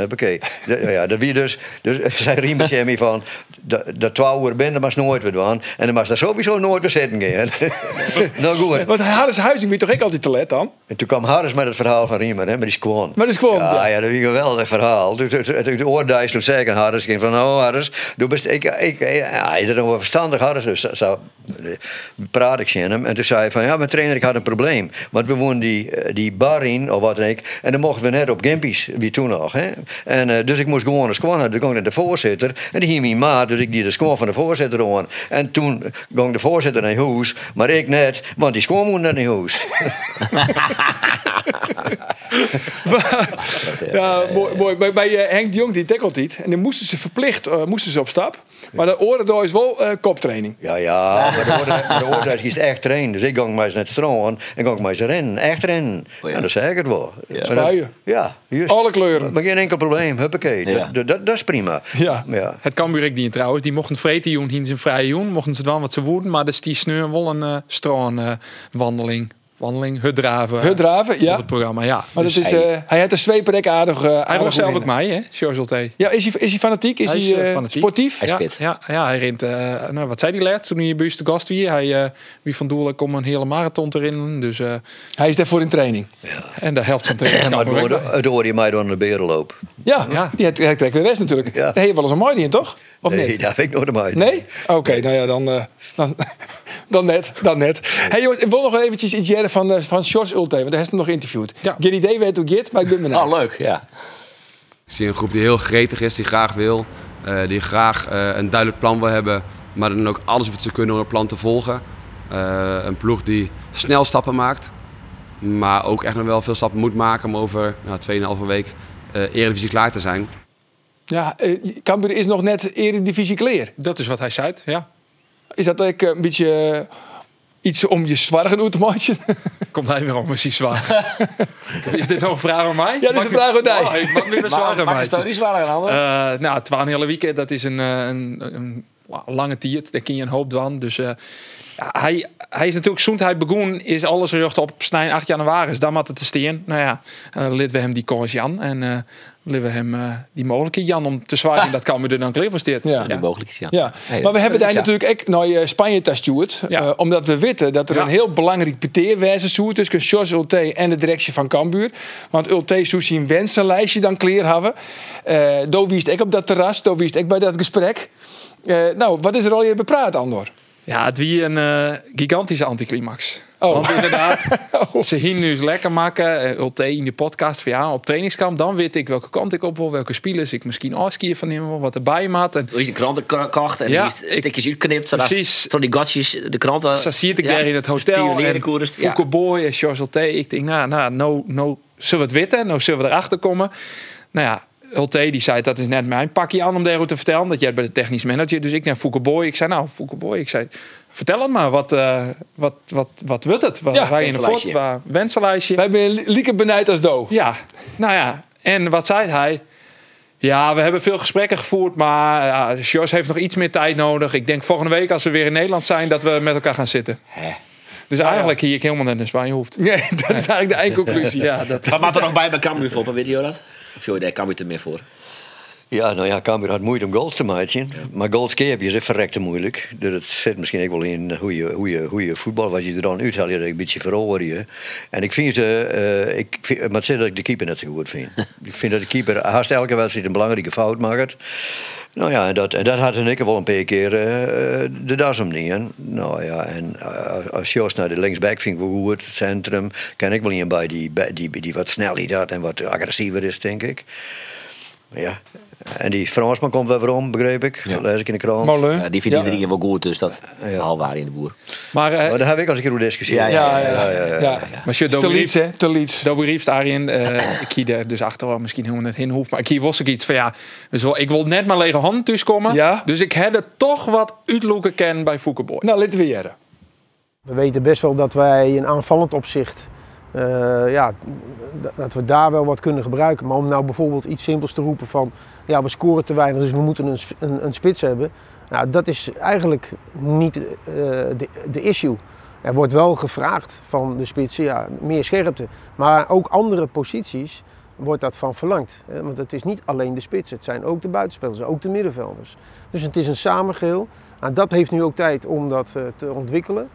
Uh, ja, dat wie dus. Dus [LAUGHS] zei Riemen van. Dat, dat twee uur binnen, maar ze nooit weer doen. En dan was daar sowieso nooit weer zitten gaan. [LAUGHS] nou goed. Want Harris Huizing wie toch ook altijd te let dan? En toen kwam Harris met het verhaal van Riemen, hè, met die squan. Met die squan, Ja, ja. ja. dat is een geweldig verhaal. Toen- toen- toen- De oordijs toen zei ik aan Harris, ik ging van, oh Harris, du bist, ik, ik, ja, je bent nog wel verstandig Harris. Dus zo, zo praat ik hem. En toen zei hij van, ja, mijn trainer, ik had een probleem. Want we woonden die, eh, die bar in, of wat dan ook. En dan mochten we net op Gimpies, wie toen nog. Hè. En, eh, dus ik moest gewoon een squan. Toen ging ik naar de voorzitter. En die ging mijn maat, dus ik die de squan van de voorzitter aan. En toen ging de voorzitter naar huis, maar ik net, want die squan moet naar huis. [LAUGHS] Ja, mooi. mooi. Bij, eh, Henk Jong, die tackelt niet. En dan moesten ze verplicht eh, moesten ze op stap. Maar de oren is wel eh, koptraining. Ja, ja, maar de oorlog is echt trainen. Dus ik ging maar eens net stroom en ging maar eens rennen. Echt rennen. Oh ja. En dat zeg ik het wel. Dat- Spuien. Ja, juist. Alle kleuren. Maar geen enkel probleem. Huppakee. Ja. Dat, dat, dat is prima. Ja. ja. Het Cambuur die trouwens, die mochten vreten joen, hien zijn vrije joen, mochten ze dan wat ze woeden, maar dus die sneur wel een uh, eh, wandeling, hutdraven. Hutdraven, ja. Op het programma, ja. Maar Dus dat is, eh, hij had de zweeper ook aardig. eh, hij was zelf ook mij, hè, George Ulte. Ja, is hij, is hij fanatiek? Is hij, Hij is, eh, eh, fanatiek. sportief? Hij is ja, fit. Ja, ja, hij rent, eh, nou, wat zei hij laatst toen hij bij te gast wie? Hij, eh, wie van Doel komt een hele marathon te rennen, dus, eh, Hij is daarvoor in training. en daar helpt zijn Maar het bij. het hoorde je mij door de berenloop. Ja, Ja. die heeft, hij trekt weer west natuurlijk. Ja. Daar heb je wel eens een mooi in, toch? Of nee, niet? dat vind ik nooit mij. Nee? Oké, nou ja, dan, eh, dan, [LAUGHS] dan net. Dan net. Hey jongens, ik wil nog eventjes iets jaren van, eh, van George Ulte, want hij heeft hem nog geïnterviewd. Ja. Geen idee weet hoe het, maar ik ben benieuwd. Oh, leuk, ja. Ik zie een groep die heel gretig is, die graag wil. eh, die graag eh, een duidelijk plan wil hebben. Maar dan ook alles wat ze kunnen om het plan te volgen. Eh, een ploeg die snel stappen maakt. Maar ook echt nog wel veel stappen moet maken om over nou, 2,5 week eh Eredivisie klaar te zijn. Ja, eh, Cambuur is nog net eredivisie kleer. Dat is wat hij zei, ja. Is dat ook een beetje eh, iets om je zwargen uit te maken? [LAUGHS] Komt hij weer om, is hij zwaar. [LAUGHS] is dit nou een vraag aan mij? Ja, dit is een vraag aan mij. Oh, ik mag weer een zwaar aan mij. het toch niet zwaarder dan ander? Eh, nou, het was een hele weekend. Dat is een, eh, een, een, lange tiert. Daar kun je een hoop van. Dus eh, ja, hij, hij is natuurlijk zoend hij begon is alles gericht op snij 8 januari. Dus daar moet het te steen. Nou ja, uh, lid we hem die koers Jan. En eh we hem eh, die mogelijke Jan om te zwaaien. [LAUGHS] Dat kan we er dan klaar voor steert. Ja. Die mogelijk is, ja. Ja, maar we hebben daar is ja. natuurlijk ook naar eh, Spanje gestuurd. Ja. Eh, omdat we weten dat er Ja. een heel belangrijk peteerwijze zoet tussen Jos Ulte en de directie van Cambuur. Want Ulte zou zijn wensenlijstje dan clear hebben. Eh Do wiest ik op dat terras, Do wiest ik bij dat gesprek. Eh, nou, wat is er al je bepraat, Andor? Ja, het wie een gigantische anticlimax. Oh. Want inderdaad, [LAUGHS] ze hier nu eens lekker maken. eh, Ulte in de podcast van ja, op trainingskamp. Dan weet ik welke kant ik op wil, welke spelers ik misschien afskiën van hem wil, wat erbij maat. En Hoe is de kranten kacht en Ja, ja, stukjes uitknipt. Zodat Precies. Tot die gatjes, de kranten. zo zie ik daar in het hotel. En. Ja. Foucault Boy en Charles Ulte. Ik denk, nou, nou, nou, nou zullen we het weten? Nou zullen we erachter komen? Nou ja, Ulte die zei, dat is net mijn pakje aan om daarover te vertellen. Dat jij bij de technisch manager. Dus ik naar Foucault Boy. Ik zei, nou, Foucault Boy. Ik zei, vertel het maar. Wat, eh, wat, wat, wat wordt het? Ja, waar je in de fort? Waar, wensenlijstje. Wij zijn lieke benijd als Do. Ja, nou ja. En wat zei hij? Ja, we hebben veel gesprekken gevoerd, maar ja, Jos heeft nog iets meer tijd nodig. Ik denk volgende week als we weer in Nederland zijn, dat we met elkaar gaan zitten. Hè. Dus eigenlijk hier ik helemaal net naar Spanje hoeft. Nee, [LAUGHS] dat is eigenlijk de eindconclusie. Ja, dat, Wat maakt er nog bij bij Cambuur voor? Weet je dat? Of zo, daar Cambuur er meer voor. Ja, nou ja, Cambuur had moeite om goals te maken. Maar goals keer is echt verrekte moeilijk. Dus het zit misschien ook wel in hoe je, hoe je, hoe je voetbal, wat je er dan uithaalt, je dat een beetje veroveren. En ik vind ze, eh, ik vind, maar het zit dat ik de keeper net zo goed vind. [LAUGHS] ik vind dat de keeper haast elke wedstrijd een belangrijke fout maakt. Nou ja, en dat, en dat had ik wel een paar keer eh, de das om niet. Nou ja, en eh, als Jos naar de linksback vind ik wel goed, het centrum, kan ik wel een bij die, die, die wat sneller had en wat agressiever is, denk ik. Ja, en die Fransman komt wel weer om, begreep ik. Dat lees ik in de krant. Molen. Ja, die vindt Ja. iedereen wel goed, dus dat Ja. al waar in de boer. maar uh, Maar daar heb ik als een keer hoe discussie. Ja, Ja, ja, ja. ja. maar je Te hè? Te. Dobby daarin, eh [LAUGHS] ik kie er dus achter wel misschien helemaal net heen hoeft. Maar ik hier was ik iets van ja, dus wel, ik wil net maar lege handen tussenkomen. Ja. Dus ik heb er toch wat uitloeken ken bij Foucault Boy. Nou, laten we jaren. We weten best wel dat wij in aanvallend opzicht, eh, ja, dat we daar wel wat kunnen gebruiken. Maar om nou bijvoorbeeld iets simpels te roepen van, ja, we scoren te weinig, dus we moeten een, een, een spits hebben. Nou, dat is eigenlijk niet eh, de, de issue. Er wordt wel gevraagd van de spitsen, ja, meer scherpte. Maar ook andere posities wordt dat van verlangd. Hè? Want het is niet alleen de spits, het zijn ook de buitenspelers, ook de middenvelders. Dus het is een samengeheel. Nou, dat heeft nu ook tijd om dat eh, te ontwikkelen.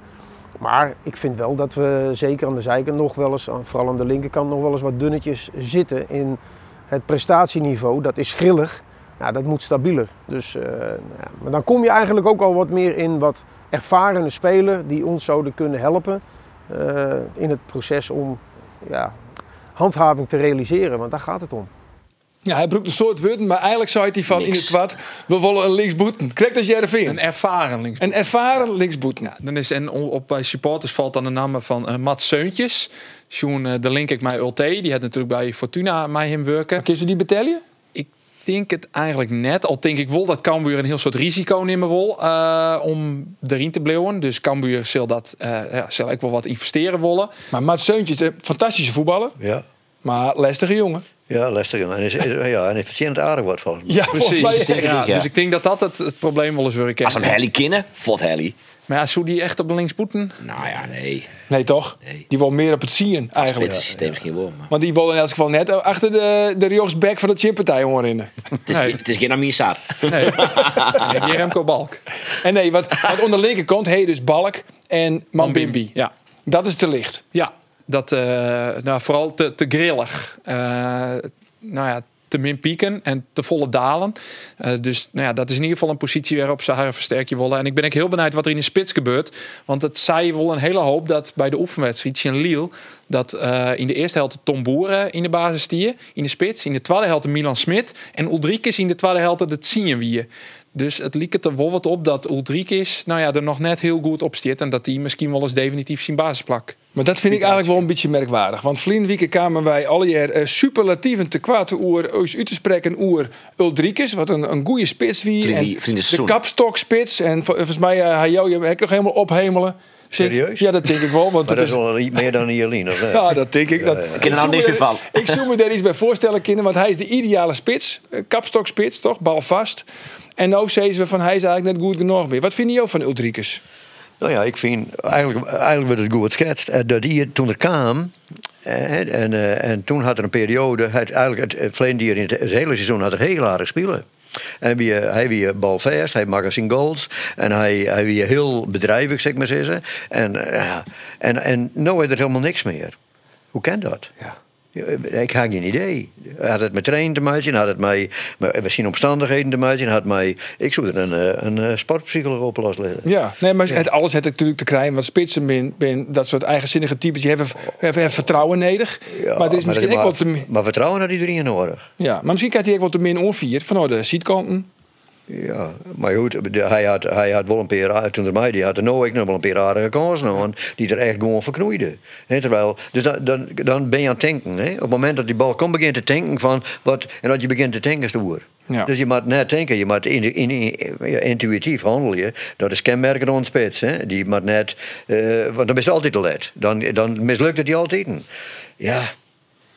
Maar ik vind wel dat we zeker aan de zijkant nog wel eens, vooral aan de linkerkant, nog wel eens wat dunnetjes zitten in het prestatieniveau. Dat is grillig. Ja, dat moet stabieler. Dus, eh, nou ja. Maar dan kom je eigenlijk ook al wat meer in wat ervarene speler die ons zouden kunnen helpen eh, in het proces om ja, handhaving te realiseren. Want daar gaat het om. Ja, hij broekt een soort woorden, maar eigenlijk zei hij van in het kwad, we willen een linksboeten. Krijg dat Jereveen. Een ervaren links. Een ervaren linksboeten. Ja, dan is en op bij supporters valt dan de naam van eh Mats Seuntjes. Sjoen, eh, de link ik mij Ulte. Die had natuurlijk bij Fortuna mij hem werken. Kun je die betalen? Ik denk het eigenlijk net. Al denk ik wel dat Cambuur een heel soort risico nemen wil eh, om erin te blijven. Dus Cambuur zal dat eh ja, zal ik wel wat investeren willen. Maar Mats Seuntjes, een fantastische voetballer, Ja, maar lastige jongen. ja lastig. jongen. En is, is- ja, en hij verdient het aardig wat volgens mij. Ja, volgens mij. denk ik Ja. Dus ik denk dat dat het, het probleem wel eens weer Als kennen. een Helly kennen, fot Helly. Maar ja, zou die echt op de linksboeten? Nou ja, nee. Nee, toch? Nee. Die wil meer op het zien eigenlijk. Spitsen systeem misschien wel. Maar Want die wil in elk geval net achter de, de rechtsback van de chippartij onderin. het, is, Nee. het is geen Amir Nee, [LAUGHS] Remco Balk. En nee, want, want onder de linkerkant heet dus Balk en Mambimbi. Ja. Dat is te licht. Ja, dat eh, nou, vooral te, te grillig. Eh, nou ja, te min pieken en te volle dalen. Eh, dus nou ja, dat is in ieder geval een positie waarop ze haar versterkje willen. En ik ben ook heel benieuwd wat er in de spits gebeurt. Want het zei wel een hele hoop dat bij de oefenwedstrijd Sjen Liel... dat in de eerste helft Tom Boeren in de basis stier, in de spits. In de tweede helft Milan Smit. En Ulrikes in de tweede helft het zien wie. Dus het liep er wel wat op dat Ulrikes nou ja, er nog net heel goed op stiert. En dat hij misschien wel eens definitief zijn basisplak Maar dat vind ik eigenlijk wel een beetje merkwaardig. Want vlien weekend kwamen wij alle jaar eh, superlatieven te kwaad oer uit te spreken oer Uldrikes, wat een, een goede spits wie. En de kapstokspits. En vol- volgens mij uh, hij jou je heb ik nog helemaal ophemelen. Ik- Serieus? Ja, dat denk ik wel. Want [LAUGHS] Maar dat is wel meer dan een Jelien, of [LAUGHS] ja, dat denk ik. Dat, ken er Ik nou zoek niks me meer van. Ik zou me daar iets bij voorstellen, kinderen. Want hij is de ideale spits. eh, Kapstokspits, toch? Balvast. En nou zeggen we van hij is eigenlijk net goed genoeg meer. Wat vind je ook van Ulrikes? Nou ja, ik vind eigenlijk, eigenlijk werd het goed geschetst. Eh, Dat hij toen er kwam, eh, en, eh, en toen had er een periode, het, eigenlijk het, het in het, hele seizoen had er heel aardig spelen. En wie, hij wie balvast, hij zijn goals. En hij, hij wie heel bedrijvig, zeg maar zeggen. En, en, en nu is er helemaal niks meer. Hoe kan dat? Ja. Ik had geen idee. Had het met trainen te maken, had het met, misschien omstandigheden te maken, had mij, ik zou er een, eh, een, eh, sportpsycholoog op laten leggen. Ja, nee, maar het, alles heeft natuurlijk te krijgen. Want spitsen ben, ben dat soort eigenzinnige types, die hebben, hebben, vertrouwen nodig. Ja, maar er is misschien ook maar, te maar vertrouwen had iedereen nodig. Ja, maar misschien krijgt hij ook wat te min onvier van de zietkanten. Ja, maar goed, hij had, hij had wel een paar, toen er mij die had er nou ik nog wel een paar aardige kansen aan, die er echt gewoon verknoeiden. Hè, terwijl, dus dan, dan, dan ben je aan het denken. Hè? Op het moment dat die bal komt, begint te denken van, wat, en dat je begint te denken is de oer. Ja. Dus je moet net denken, je moet in, in, in- ja, intuïtief handel je. Dat is kenmerkend aan. Hè? Die moet net, eh, want dan is het altijd te let. Dan, dan mislukt het die altijd. Ja,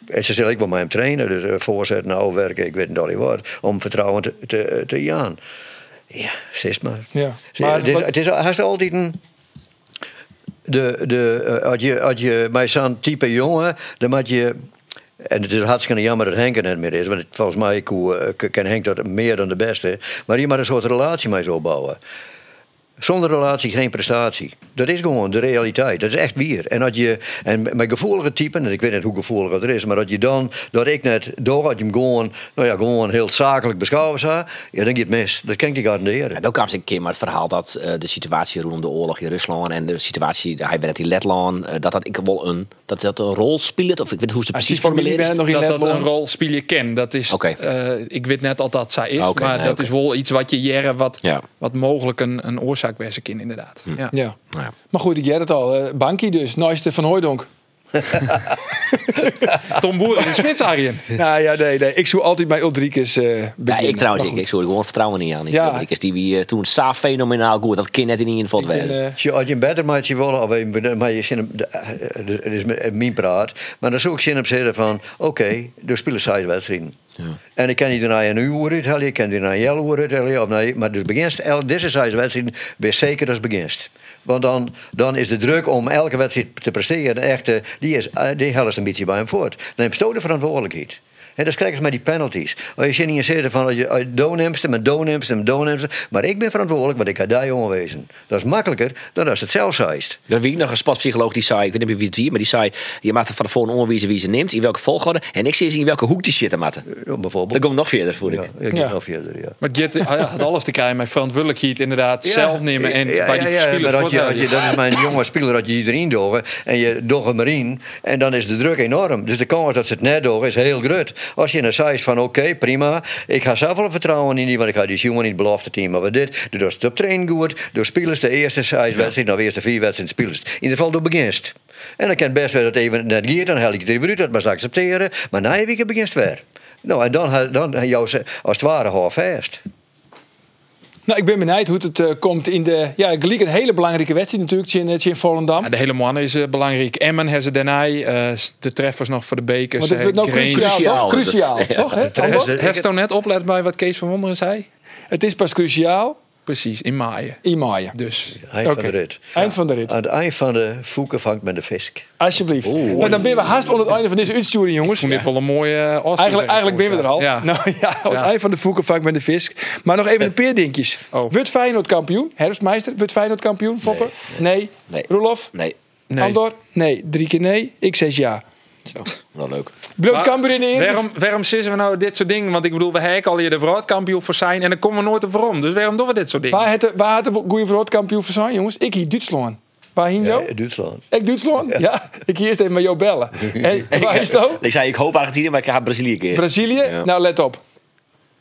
en ze zeggen, ik wil met hem trainen, dus uh, voorzet, nou werken, ik weet niet al wat, om vertrouwen te, te, te jaan. Ja, zes maar. Ja, Maar het is, wat- het is altijd een. De, de, eh, als, je, als je bij zo'n type jongen, dan moet je. En het is hartstikke jammer dat Henk er net meer is. Want volgens mij eh, ken Henk dat meer dan de beste. Maar je moet een soort relatie mee zo bouwen. Zonder relatie geen prestatie. Dat is gewoon de realiteit. Dat is echt weer. En, dat je, en met gevoelige typen, en ik weet niet hoe gevoelig dat is, maar dat je dan, dat ik net door had je hem gewoon, nou ja, gewoon heel zakelijk beschouwen zou, ja, dan gaat het mis. Dat kan ik niet garanderen. Ja, dan kwam ze een keer maar het verhaal dat eh, de situatie rondom de oorlog in Rusland en de situatie, hij werd in Letland, eh, dat dat ik wel een, dat dat een rol speelt, of ik weet niet hoe ze het Als precies formuleren. dat dat een rol spelen ken. Dat is, Oké. eh, ik weet net al dat zij is, maar nee, dat is wel iets wat je jaren wat, Ja. wat mogelijk een, een oorzaak wezen kan inderdaad. Ja. Ja. Ja. Maar goed, ik jij het al. Bankie dus, Nooiste van Hooijdonk. [LAUGHS] Tom Boeren in Smits, Arjen. nou ja, nee, nee. Ik zou altijd bij Ulrikes eh Ja, ik trouwens, ik, ik zou er gewoon vertrouwen niet aan. Ja. Ja. Ik is die wie eh, toen sa fenomenaal goed, dat kind net in ieder geval werden. eh, Als je, als je een beter maatje wil, of een, maar je zin hem, de- het is mijn- mijn praat, maar dan zou ik zin op zeggen van, oké, er spelen zij wedstrijden. En ik kan niet naar een uur uithalen, ik kan die naar een jaar uithalen, maar dus beginst, deze zij wedstrijden, wees zeker dat het beginst. Want dan, dan is de druk om elke wedstrijd te presteren echt, eh, die, is, eh, die helft een beetje bij hem voort. Dan je de verantwoordelijkheid. En dat krijgen ze met die penalties. Als je niet zegt van doorneemt en doorneemt. Maar ik ben verantwoordelijk, want ik ga daar jongen wezen. Dat is makkelijker dan als het zelf zeist. Er wie nog een sportpsycholoog die zei, ik weet niet meer wie het wie, maar die zei, je maakt van tevoren onwijzen wie ze neemt, in welke volgorde, en ik zie ze in welke hoek die zitten matten. Ja, bijvoorbeeld. Dat komt nog verder, voel ik. Ja, ik Ja. ga verder, ja. Maar Jet ja, had alles te krijgen met verantwoordelijkheid inderdaad zelf nemen en ja, bij die ja, ja, spelers maar dat, je, dat, je, dat is mijn jonge speler dat je iedereen dogen en je docht hem erin en dan is de druk enorm. Dus de kans dat ze het net dogen is heel groot. Als je een zei van oké, prima, ik ga zelf wel vertrouwen in die, want ik ga die jongen in het belofte team. Maar wat dit, doe dat op trainen goed, door spelers de eerste size wedstrijd, nou de eerste vier wedstrijden spelers. In ieder geval door beginst. En dan kan het best wel dat even net gaat, dan haal ik het even uit, dat maar ze accepteren. Maar na je week beginst weer. Nou, en dan, dan ha- jou als het ware half vast. Nou, ik ben benieuwd hoe het eh, komt in de... Ja, gelijk een hele belangrijke wedstrijd natuurlijk, in, in Volendam. Ja, de hele man is eh, belangrijk. Emmen hebben ze daarna. eh, de treffers nog voor de bekers. Want het wordt nou eh, cruciaal, Cruciaal, toch? dat- Cruciaal, ja. toch? Hè? Treffers, Anders? de- Heeft net oplet bij wat Kees van Wonderen zei? Het is pas cruciaal Precies, in maaien. in maaien. Dus Eind van de rit. Eind van de rit. Aan het eind van de voeken vangt men de visk. Alsjeblieft. Nou, dan ben we haast onder het einde van deze uitsturing, jongens. vond dit wel een mooie uh, Eigenlijk, eigenlijk ben we er al. Ja. Nou ja, op het Ja. eind van de voeken vangt met de visk. Maar nog even een paar dingetjes. Oh. Wordt Feyenoord kampioen? Herfstmeister, wordt Feyenoord kampioen? Foppe? Nee. Nee. Roelof? Nee, Nee. Andor? Nee. Drie keer nee. Ik zeg ja. Zo, wel leuk. Cambuur in de? Waarom, waarom sissen we nou dit soort dingen? Want ik bedoel, we hebben al hier de wereldkampioen voor zijn en dan komen we nooit op waarom. Dus waarom doen we dit soort dingen? Waar had de, waar had de goede wereldkampioen voor zijn, jongens? Ik hier Duitsland. Waar hing jou? Ja, Duitsland. Ik Duitsland? Ja. Ik hier eerst even met jou bellen. [LAUGHS] Hey, waar is dat? Ik zei, ik hoop Argentinië, maar ik ga Brazilië keer. Brazilië? Ja. Nou, let op.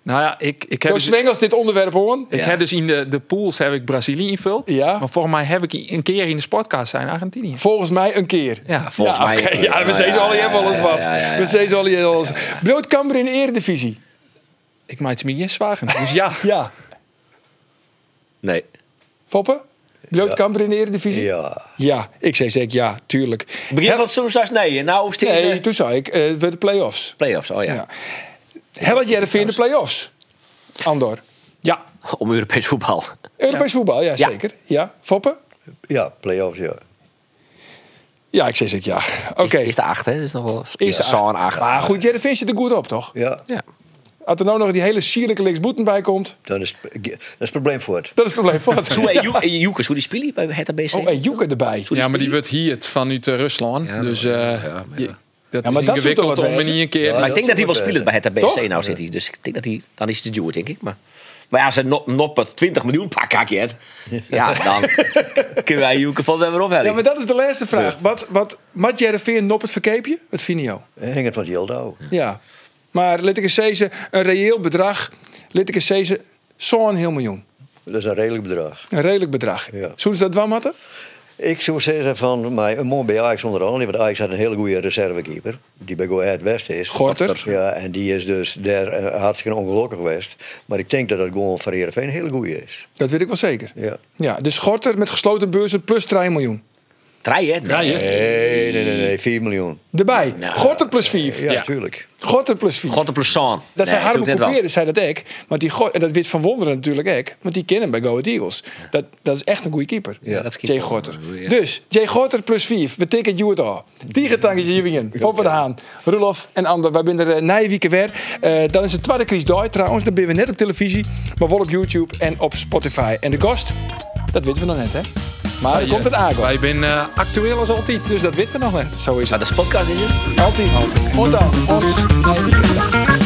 Nou ja, ik, ik heb dus, zwengels dit onderwerp hoor. ik heb dus in de, de pools heb ik Brazilië invuld. Ja. Maar volgens mij heb ik een keer in de sportcast zijn Argentinië. Volgens mij een keer. Ja, Volgens ja, mij. oké. Ja, we zeggen al hier wel eens wat. We zeggen al hier wel eens. Blootkamper in de eredivisie. Ik maak het me niet zwagen. Dus ja. Ja. Nee. Foppen? Blootkamper in de eredivisie? Ja. Ja, ik zei zeker ja, tuurlijk. Begin van het nee. Nou steeds Nee, toen zei ik, eh we de play-offs. play-offs. Oh ja. Ja. Hellet Jereveen in de play-offs. Andor. Ja. Om Europees voetbal. Europees voetbal, ja, Ja. zeker. Ja, Foppen? Ja, play-offs, ja. Ja, ik zei zeker ja. Oké. Is, is de acht, hè? Dat is nog wel. Is de zo'n acht. Maar goed, Jereveen zit er goed op, toch? Ja, Ja. Als er nou nog die hele sierlijke linksboeten bij komt, dan is dat is het probleem voor het. dat is het probleem. Wat? Zo en Joek- en Joekes, hoe die spelen bij het BC. Oh, en Joeke erbij. ja, maar die wordt hier vanuit eh, Rusland. Ja, dus maar- eh, ja, maar dat is dat ingewikkeld toch wat om wezen? niet een keer... Ja, Maar ik denk dat hij wel dat speelt bij het Toch? BC nou zit hij. Dus ik denk dat hij, dan is hij de duur, denk ik. Maar, maar ja, ze nop, noppert 20 miljoen pak haak je het. [LAUGHS] Ja, dan [LAUGHS] kunnen wij Joeken van hem weer ophelpen. Ja, maar dat is de laatste vraag. Wat, wat, Mat Jereveen nop het verkeepje? Wat vind je jou? Hang het van die Jeldau. Ja. Maar let ik eens zeggen, een reëel bedrag, let ik eens zeggen, zo'n heel miljoen. Dat is een redelijk bedrag. Een redelijk bedrag. Ja. Zullen ze dat wel matten? Ik zou zeggen van mij, een man bij Ajax onder andere, want Ajax had een hele goede reservekeeper, die bij Go Ahead West is. Gorter. Ja, en die is dus daar eh, hartstikke ongelukkig geweest. Maar ik denk dat dat gewoon voor Heerenveen een hele goede is. Dat weet ik wel zeker. Ja. Ja, dus Gorter met gesloten beurzen plus 3 miljoen. Draai, hè? Nee, nee, nee, nee, 4 miljoen. Erbij. Nou. Gorter plus 4. Ja, Ja. tuurlijk. Gorter plus 4. God de Plezant. Dat net wel. Couperé, zei dat ik. Want die Go- en dat weet Van Wonderen natuurlijk ook. Want die kennen hem bij Go Ahead Eagles. Dat, dat is echt een goede keeper. Ja, dat is Jay. Gorter. Dus, Jay Gorter plus 4. We you het al. Tiegertangetje Jewingen. Poppen de Haan. Roelof en Ander. Wij zijn er uh, naaie weken weer. Eh, dan is het tweede Chris Dooi trouwens. Dan ben we net op televisie. Maar wel op YouTube en op Spotify. En de gast, dat weten we nog net hè. Maar komt het aankomen. Wij zijn eh, actueel als altijd, dus dat weten we nog net. Zo is Maar het. de podcast is het. Altijd. Altijd. Ons.